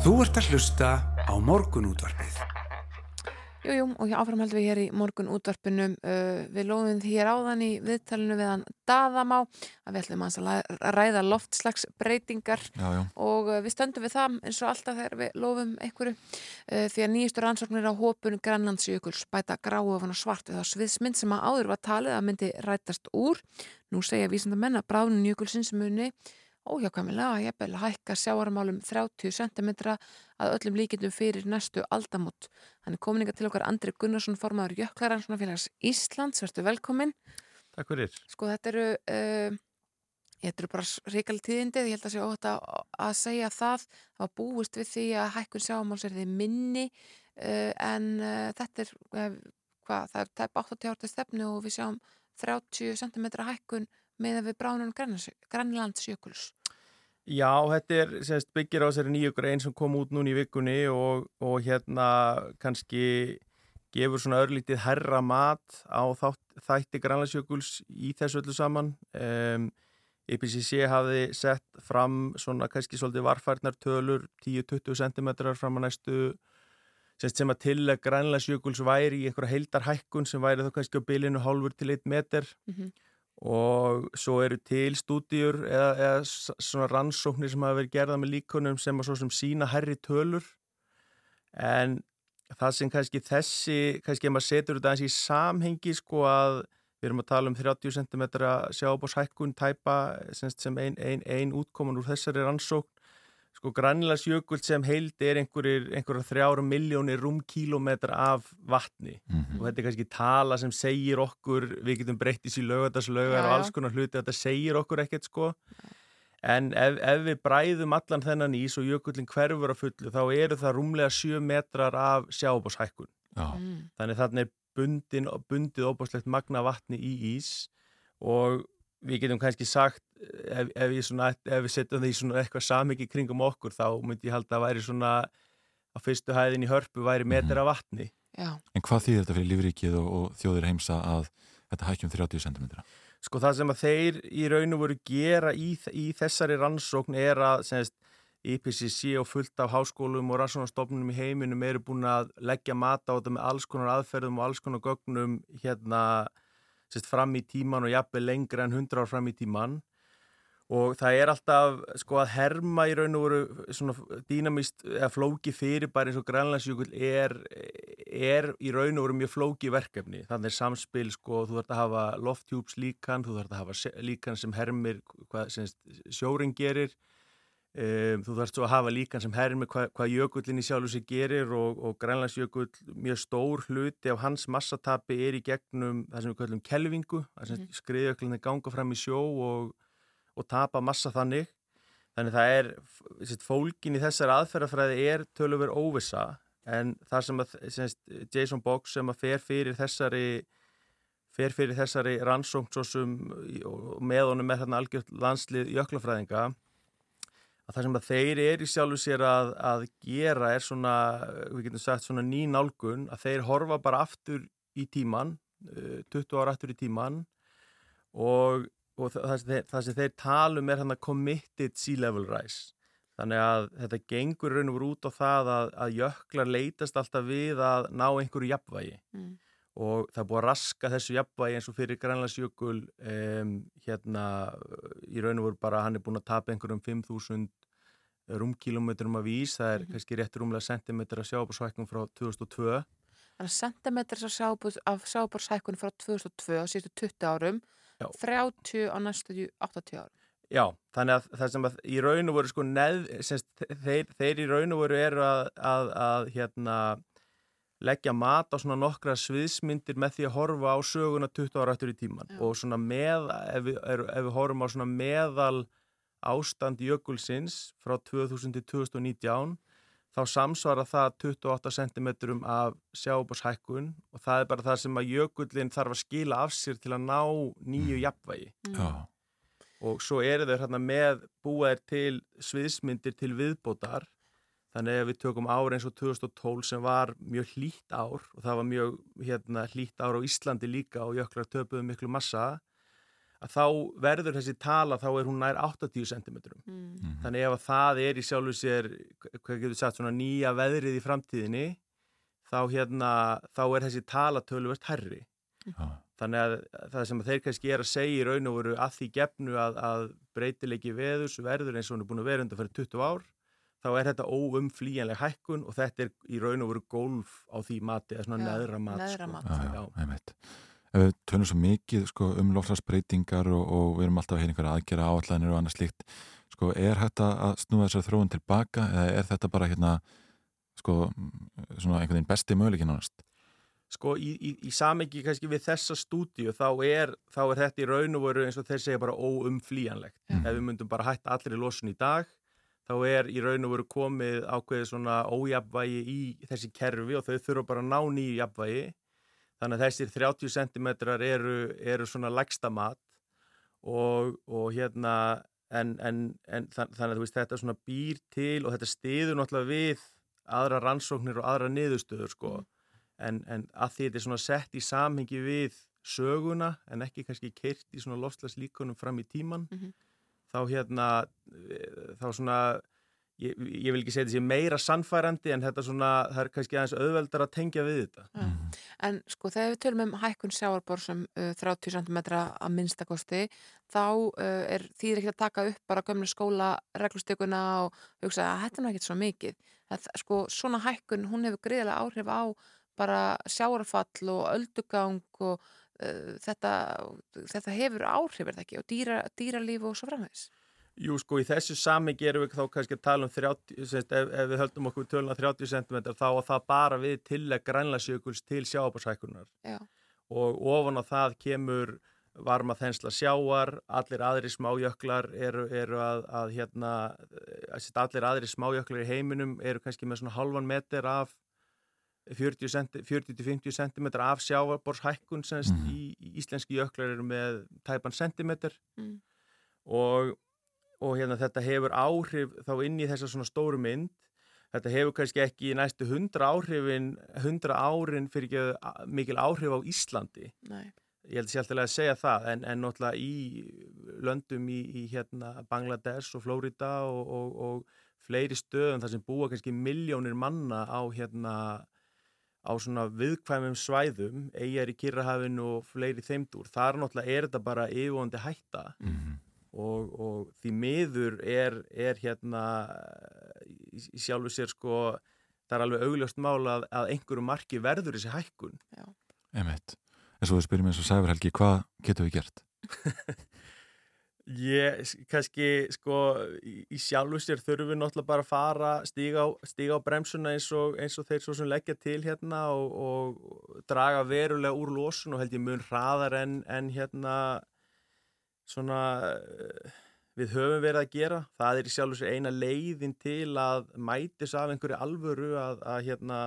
Þú ert að hlusta á morgunútvarpið. Jú, jú, og áfram heldum við hér í morgun útvarpinu uh, við lóðum því hér áðan í viðtalinu við hann Daðamá að við ætlum að ræða loftslags breytingar Já, já. og uh, við stöndum við það eins og alltaf þegar við lofum einhverju uh, því að nýjustur ansóknir á hópun Grænlandsjökuls bæta gráu ofan og svart við þá sviðsmynd sem að áður var talið að myndi rætast úr. Nú segja vísindamenn að bráðun jökulsins óhjákvæmilega að jafnvel hækka sjáarmálum 30 cm að öllum líkindum fyrir næstu aldamót. Hann er komin til okkar Andri Gunnarsson, formaður Jöklaransfélags Íslands, verður velkomin. Takk fyrir. Sko þetta eru, uh, þetta eru bara ríkali tíðindi, ég held að sé óhætt að, segja það. Það var búist við því að hækkun sjáamáls er því minni uh, en uh, þetta er, hvað, það er tæp 80 árið stefnu og við sjáum 30 cm hækkun með við bránun Grænlandsjökuls. Já, þetta er semst, byggir á þessari nýju grein sem kom út núna í vikunni og, og hérna kannski gefur svona örlítið herra mat á þátt, þætti Grænlandsjökuls í þessu öllu saman. Um, IPCC hafði sett fram svona kannski svolítið varfærnar tölur 10-20 cm fram að næstu sem að til að Grænlandsjökuls væri í einhverja heildarhækkun sem væri þá kannski á bylinu hálfur til 1 meter Mhm. Og svo eru til stúdíur eða, eða svona rannsóknir sem hafa verið gerða með líkunum sem að svo sem sína herri tölur. En það sem kannski þessi, kannski ef maður setur þetta aðeins í samhengi sko að við erum að tala um 30 cm sjábóshækkun tæpa sem ein, ein, ein útkoman úr þessari rannsókn sko Grænlandsjökull sem heild er einhverjir, einhverjar þrjára miljónir rúmkílómetra af vatni. Og þetta er kannski tala sem segir okkur, við getum breyttis í lögataslögar Já, og alls konar hluti, þetta segir okkur ekkert sko. En ef, ef við bræðum allan þennan ís og jökullin hverfur að fullu þá eru það rúmlega 7 metrar af sjábóshækkun Mm. þannig þannig er bundin, bundið óbáslegt magna vatni í ís og við getum kannski sagt ef, ef, ég svona, ef við setjum það í svona eitthvað samhengi kringum okkur þá myndi ég halda að væri svona á fyrstu hæðin í hörpu væri metra af vatni Já. En hvað þýðir þetta fyrir lífríkið og, og þjóðir heimsa að þetta hækjum 30 cm? Sko það sem að þeir í raun og voru gera í, í þessari rannsókn er að semst, IPCC og fullt af háskólum og rannsóknarstofnunum í heiminum eru búin að leggja mata á þetta með alls konar aðferðum og alls konar gögnum hérna semst, fram í tíman og jafnveg lengra en 100 ár fram í tíman og það er alltaf sko að herma í raun og voru svona dýnamist eða flóki fyrirbæri eins og Grænlandsjökull er, er í raun og voru mjög flóki verkefni. Þannig er samspil sko, þú þarf að hafa lofthjúps líkan, þú þarf að hafa líkan sem hermir hvað sem sjórin gerir um, þú þarf svo að hafa líkan sem hermir hvað, hvað jökullin í sjálfu sig gerir og, og Grænlandsjökull mjög stór hluti af hans massatapi er í gegnum það sem við kallum kelvingu, Mhm. skriðjökullin ganga fram í sjó og og tapa massa þannig þannig það er, fólkin í þessari aðferðafræði er tölur óvissa en það sem að sérst, Jason Boggs sem að fer fyrir þessari fer fyrir þessari sem og með honum með þarna algjört landslið jöklafræðinga að það sem að þeir eru í sjálfu sér að, að gera er svona, við getum sagt svona ný nálgun að þeir horfa bara aftur í tíman, uh, 20 ára aftur í tíman og, og það, sem þeir, það sem þeir talum er hann að committed sea level rise þannig að þetta gengur raun og veru út á það að, að jöklar leitast alltaf við að ná einhverju jafnvægi Mm. Og það er búið að raska þessu jafnvægi eins og fyrir Grænlandsjökul um, hérna í raun og veru bara hann er búin að tapa einhverjum 5.000 rúmkilometrum af ís, það er kannski rétt rúmlega sentimetra sjábúrsvækkum frá 2002 Þannig að sentimetris af sjábúrs- af sjábórshækkun frá 2002 á síðustu 20 árum, Já. 30 á næstu 80 árum. Já, þannig að það sem að í raun og veru sko neð, semst, þeir, þeir í raun og veru eru að, að, að hérna, leggja mat á svona nokkra sviðsmyndir með því að horfa á söguna 20 ára eftir í tíman og svona með, ef við, ef við horfum á svona meðal ástand jökulsins frá 2000 til 2019 þá samsvara það 28 cm af sjábórshækkun og það er bara það sem að jökullin þarf að skila af sér til að ná nýju jafnvægi. Já. og svo eru þeir hérna með búaðir til sviðsmyndir til viðbótar þannig að við tökum ár eins og 2012 sem var mjög hlýtt ár og það var mjög hérna, hlýtt ár á Íslandi líka og jöklar töpuðu miklu massa að þá verður þessi tala, þá er hún nær 80 cm. Mm. Þannig ef að það er í sjálfu sér, hvað getur sagt, svona nýja veðrið í framtíðinni, þá hérna, þá er þessi tala töluvert herri. Þannig að það sem þeir kannski er að segja í raun og veru að því gefnu að, að breytilegi veðus verður eins og hún er búin að vera undan fyrir 20 ár, þá er þetta óumflýjanleg hækkun og þetta er í raun og veru golf á því mati, eða svona Já, neðra mat. neðra sko. mat. Já, já, einmitt. Ef við tölum svo mikið sko, um lofslagsbreytingar og, og við erum alltaf að heyra einhverja aðgera áallanir og annað slíkt, sko, er þetta að snúa þessar þróun tilbaka eða er þetta bara hérna, sko, svona einhvern veginn besti möguleikin ánast? Sko í, í, í samengi kannski við þessa stúdíu þá er, þá er þetta í raun og veru eins og þeir segja bara óumflýjanlegt. Ef við myndum bara hætta allir í losun í dag, þá er í raun og veru komið ákveðið svona ójafvægi í þessi kerfi og þau þurfa bara að ná nýju jafnvægi. Þannig að þessir 30 cm eru, eru svona lægsta mat og, og hérna en, en, en þann, þannig að þú veist þetta svona býr til og þetta stiður náttúrulega við aðra rannsóknir og aðra niðurstöður sko en, en að því þetta er svona sett í samhengi við söguna en ekki kannski keirt í svona lofslagslíkunum fram í tíman Mhm. Þá hérna eh, þá svona ég, ég vil ekki segja sé meira sannfærandi en þetta svona, það er kannski aðeins auðveldar að tengja við þetta. En sko þegar við tölum um hækkun sjáarbórsum uh, 30 cm að minnstakosti þá uh, er þýðir ekki að taka upp bara gömlu skóla reglustökuna og hugsa að þetta er nú ekkert svo mikið. Það, sko svona hækkun hún hefur greiðilega áhrif á bara sjáarfall og öldugang og uh, þetta, þetta hefur áhrif er það ekki og dýra, dýralíf og svo framvegs. Jú, sko, í þessu sami gerum við þá kannski að tala um 30, semst, ef, ef við höldum okkur töluna 30 cm þá að það bara við tillegg grænlasjökuls til sjáabárshækkunar Já. og ofan á það kemur varma þensla sjáar, allir aðri smájöklar eru, eru að, að hérna, að allir aðri smájöklar í heiminum eru kannski með svona halvan meter af 40-50 cm af sjáabórshækkun semst Mhm. í, í íslenski jöklar eru með tæpan centimeter Mm. og, og hérna þetta hefur áhrif þá inn í þessa svona stóru mynd þetta hefur kannski ekki í næstu 100 áhrifin 100 árin fyrir ekki mikil áhrif á Íslandi Nei. ég held sér alltaf að segja það en, en náttúrulega í löndum í, í hérna Bangladesh og Flórida og, og, og fleiri stöðum þar sem búa kannski miljónir manna á hérna á svona viðkvæmum svæðum eigjar í Kirrahafinu og fleiri þeimdur þar náttúrulega er þetta bara yfirvonandi hætta Mhm. og, og því miður er, er hérna í, í sjálfu sér sko það er alveg augljóst mál að, að einhverju marki verður þessi hækkun Já. Einmitt. En svo við spyrjum eins og Sævar Helgi, hvað getum við gert? [LAUGHS] Ég, kannski, sko, í, í sjálfu sér þurfum við náttúrulega bara að fara, stíga á, stíga á bremsuna eins og, eins og þeir svo sem leggja til hérna og, og draga verulega úr losun og held ég mun hraðar en, en hérna svona eh, við höfum verið að gera. Það er í sjálfu sér eina leiðin til að mætis af einhverju alvöru að, að hérna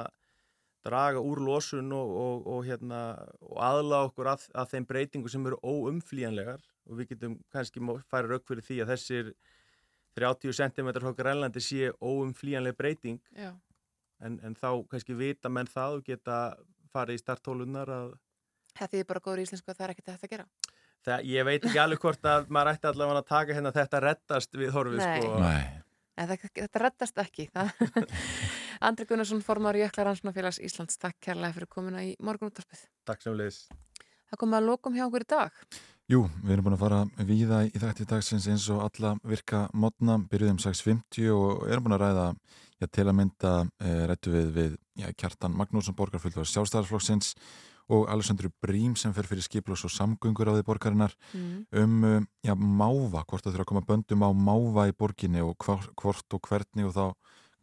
draga úr losun og, og, hérna, aðla okkur að, að þeim breytingu sem eru óumflýjanlegar og við getum kannski færa rauk fyrir því að þessir 30 cm frá Grænlandi sé óumflýjanleg breyting Já. en, en þá kannski vita menn það og geta farið í starttólunar að Það þýðir bara góður íslensku að það er ekkert þetta að gera. það, ég veit ekki alveg hvort að maður ætti allavega að taka hérna þetta rettast við horfið Nei. sko. Nei. En það, þetta reddast ekki. Það- Andri Gunnarsson, formar Jöklar Rannsóknarfélags Íslands, takk kærlega fyrir komuna í morgunúttarpið. Takk sem leiðis. Það komið að lokum hjá okkur í dag. Jú, við erum búin að fara víða í þætti dagsins eins og alla virka modna, byrjuðum 6.50 og erum búin að ræða, já, til að mynda e, rættu við við já, Kjartan Magnússon, borgarfullvar sjálfstæðarflokksins og Alessandru Brím sem fer fyrir skiplós og samgöngur á því borgarinnar Mm. um, eh, já, máva, hvort það þurfa að koma böndum á máva í borginni og hvort og hvernig og þá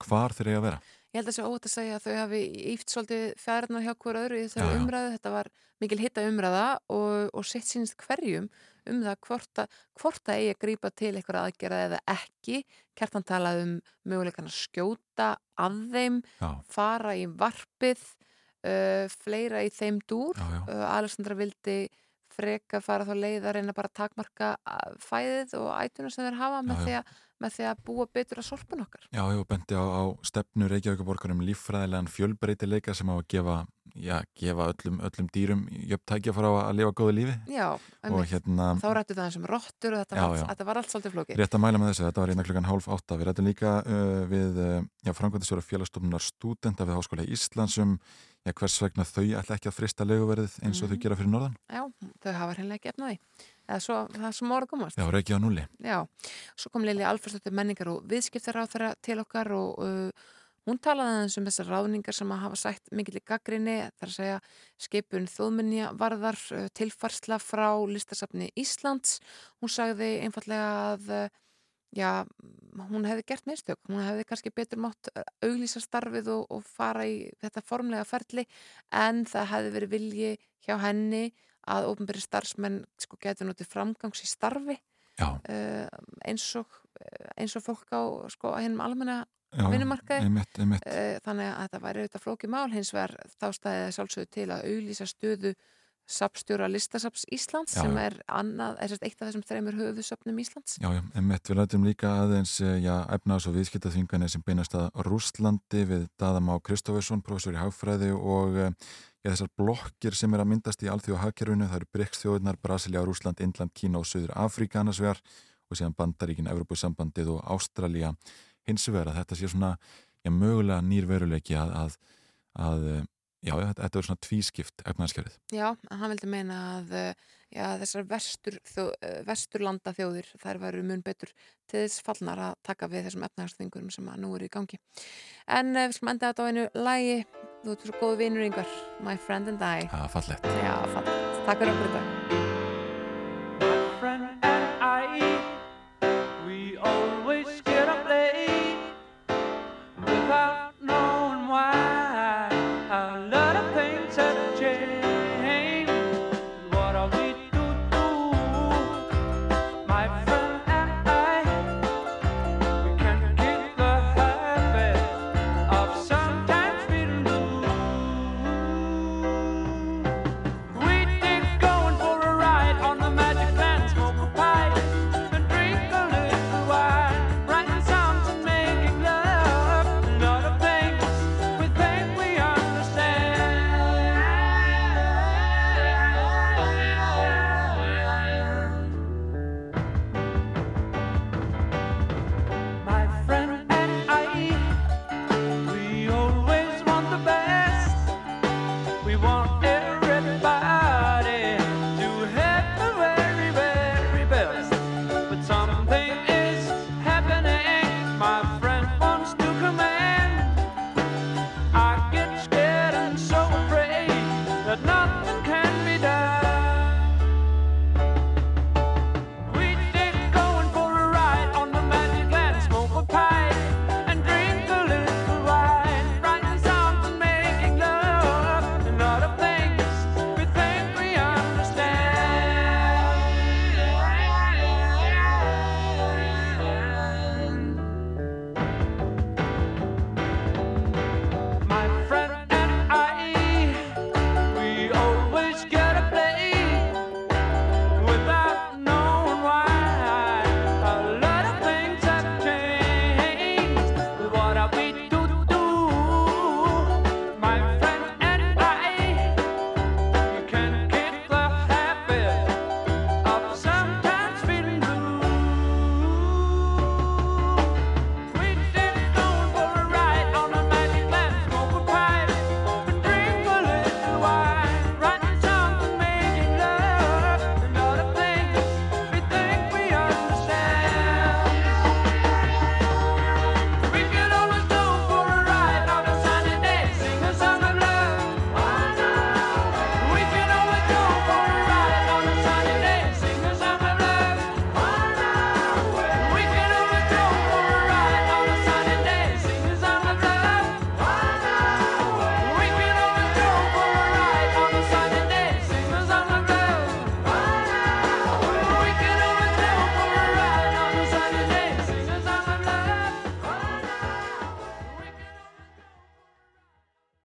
hvar þeir eiga að vera. Ég held að það sé óvægt að segja að þau hafi íft svolítið fjæðarnar hjá hver öðru í þessari umræðu. Þetta var mikil hitta umræða og, og sitt sínist hverjum um það hvort að, hvort að eigi að grípa til eitthvað aðgerða eða ekki. Kjartan talaði um möguleikan að skjóta að þeim, Já. fara í varpið, uh, fleira í þeim dúr. Já, já. Uh, Alessandra vildi freka fara þá leið að reyna bara að takmarka fæðið og ætuna sem þeir hafa með, Já, því að, með því að búa betur að sorpun okkar. Já, ég bendi á, á stefnu Reykjavíkuborgar um líffræðilegan fjölbreytileika sem á að gefa já, gefa öllum, öllum dýrum jöfn tækja frá að lifa góðu lífi Já, og hérna þá rættu það um rottur og þetta, Já, var, þetta var allt svolítið flókið. Rétt að mæla með þessu, þetta var hérna klukkan hálf átta. Við rættum líka uh, við uh, já, frangvæntistjóra félagstofnunar stúdenta við Háskóla Íslands um já, hvers vegna þau ætla ekki að frista leguverðið eins og Mhm. þau gera fyrir norðan. Já, þau hafa hreinlega ekki efnaði. Eða svo, það svo móra komast. Já, reykja á núli. Já, svo kom Lili Alfersdóttir menningar og viðskiptar á þeirra til okkar og uh, hún talaði aðeins um þessar ráðningar sem að hafa sætt mikill í gaggrinni, þar að segja skipun þjóðminja varðar uh, tilfarsla frá listasafni Íslands. Hún sagði einfallega að uh, já, hún hefði gert mistök, hún hefði kannski betur mátt uh, auglýsa starfið og, og fara í þetta formlega ferli en það hefði verið vilji hjá henni að ofnbæri starfsmenn sko getur notið framgangs í starfi uh, eins og eins og fólk á sko hennum almenna vinnumarkaði. Uh, þannig að þetta væri auðvitað flókið mál. Hins vegar þá stæði það sjálfsögðu til að auglýsa stöðu sapstjóra listasaps Íslands Já, sem er annað, er eitt af þessum þreymur höfðusöfnum Íslands. Já, já, einmitt, við rættum líka aðeins eh, efnaðs- og viðskiptaþvinganir sem beinast að Rússlandi við Daðamá Kristófesson, professor í hagfræði og eh, já, þessar blokkir sem er að myndast í alþjóða hagkerfinu, það eru BRICS-þjóðunar, Brasilia, Rússland, Indland, Kína og Suður Afríka annars vegar og síðan Bandaríkin, Evropasambandið og Ástralía hins vegar að þetta sé svona já, mögulega nýr veruleiki að, að, að eh, já, þetta, þetta er svona tvískipt efnaðskjörið. Já, hann vildi meina að uh, já, þessar vestur, þjó, uh, vesturlanda þjóðir þær væru mun betur til þess fallnar að taka við þessum efnahagsþvingurum sem nú eru í gangi. En við skulum enda þetta á einu lægi þú ert svo góð vinur yngvar My Friend and I. Það er fallegt. Já, fallegt, takk fyrir okkur dag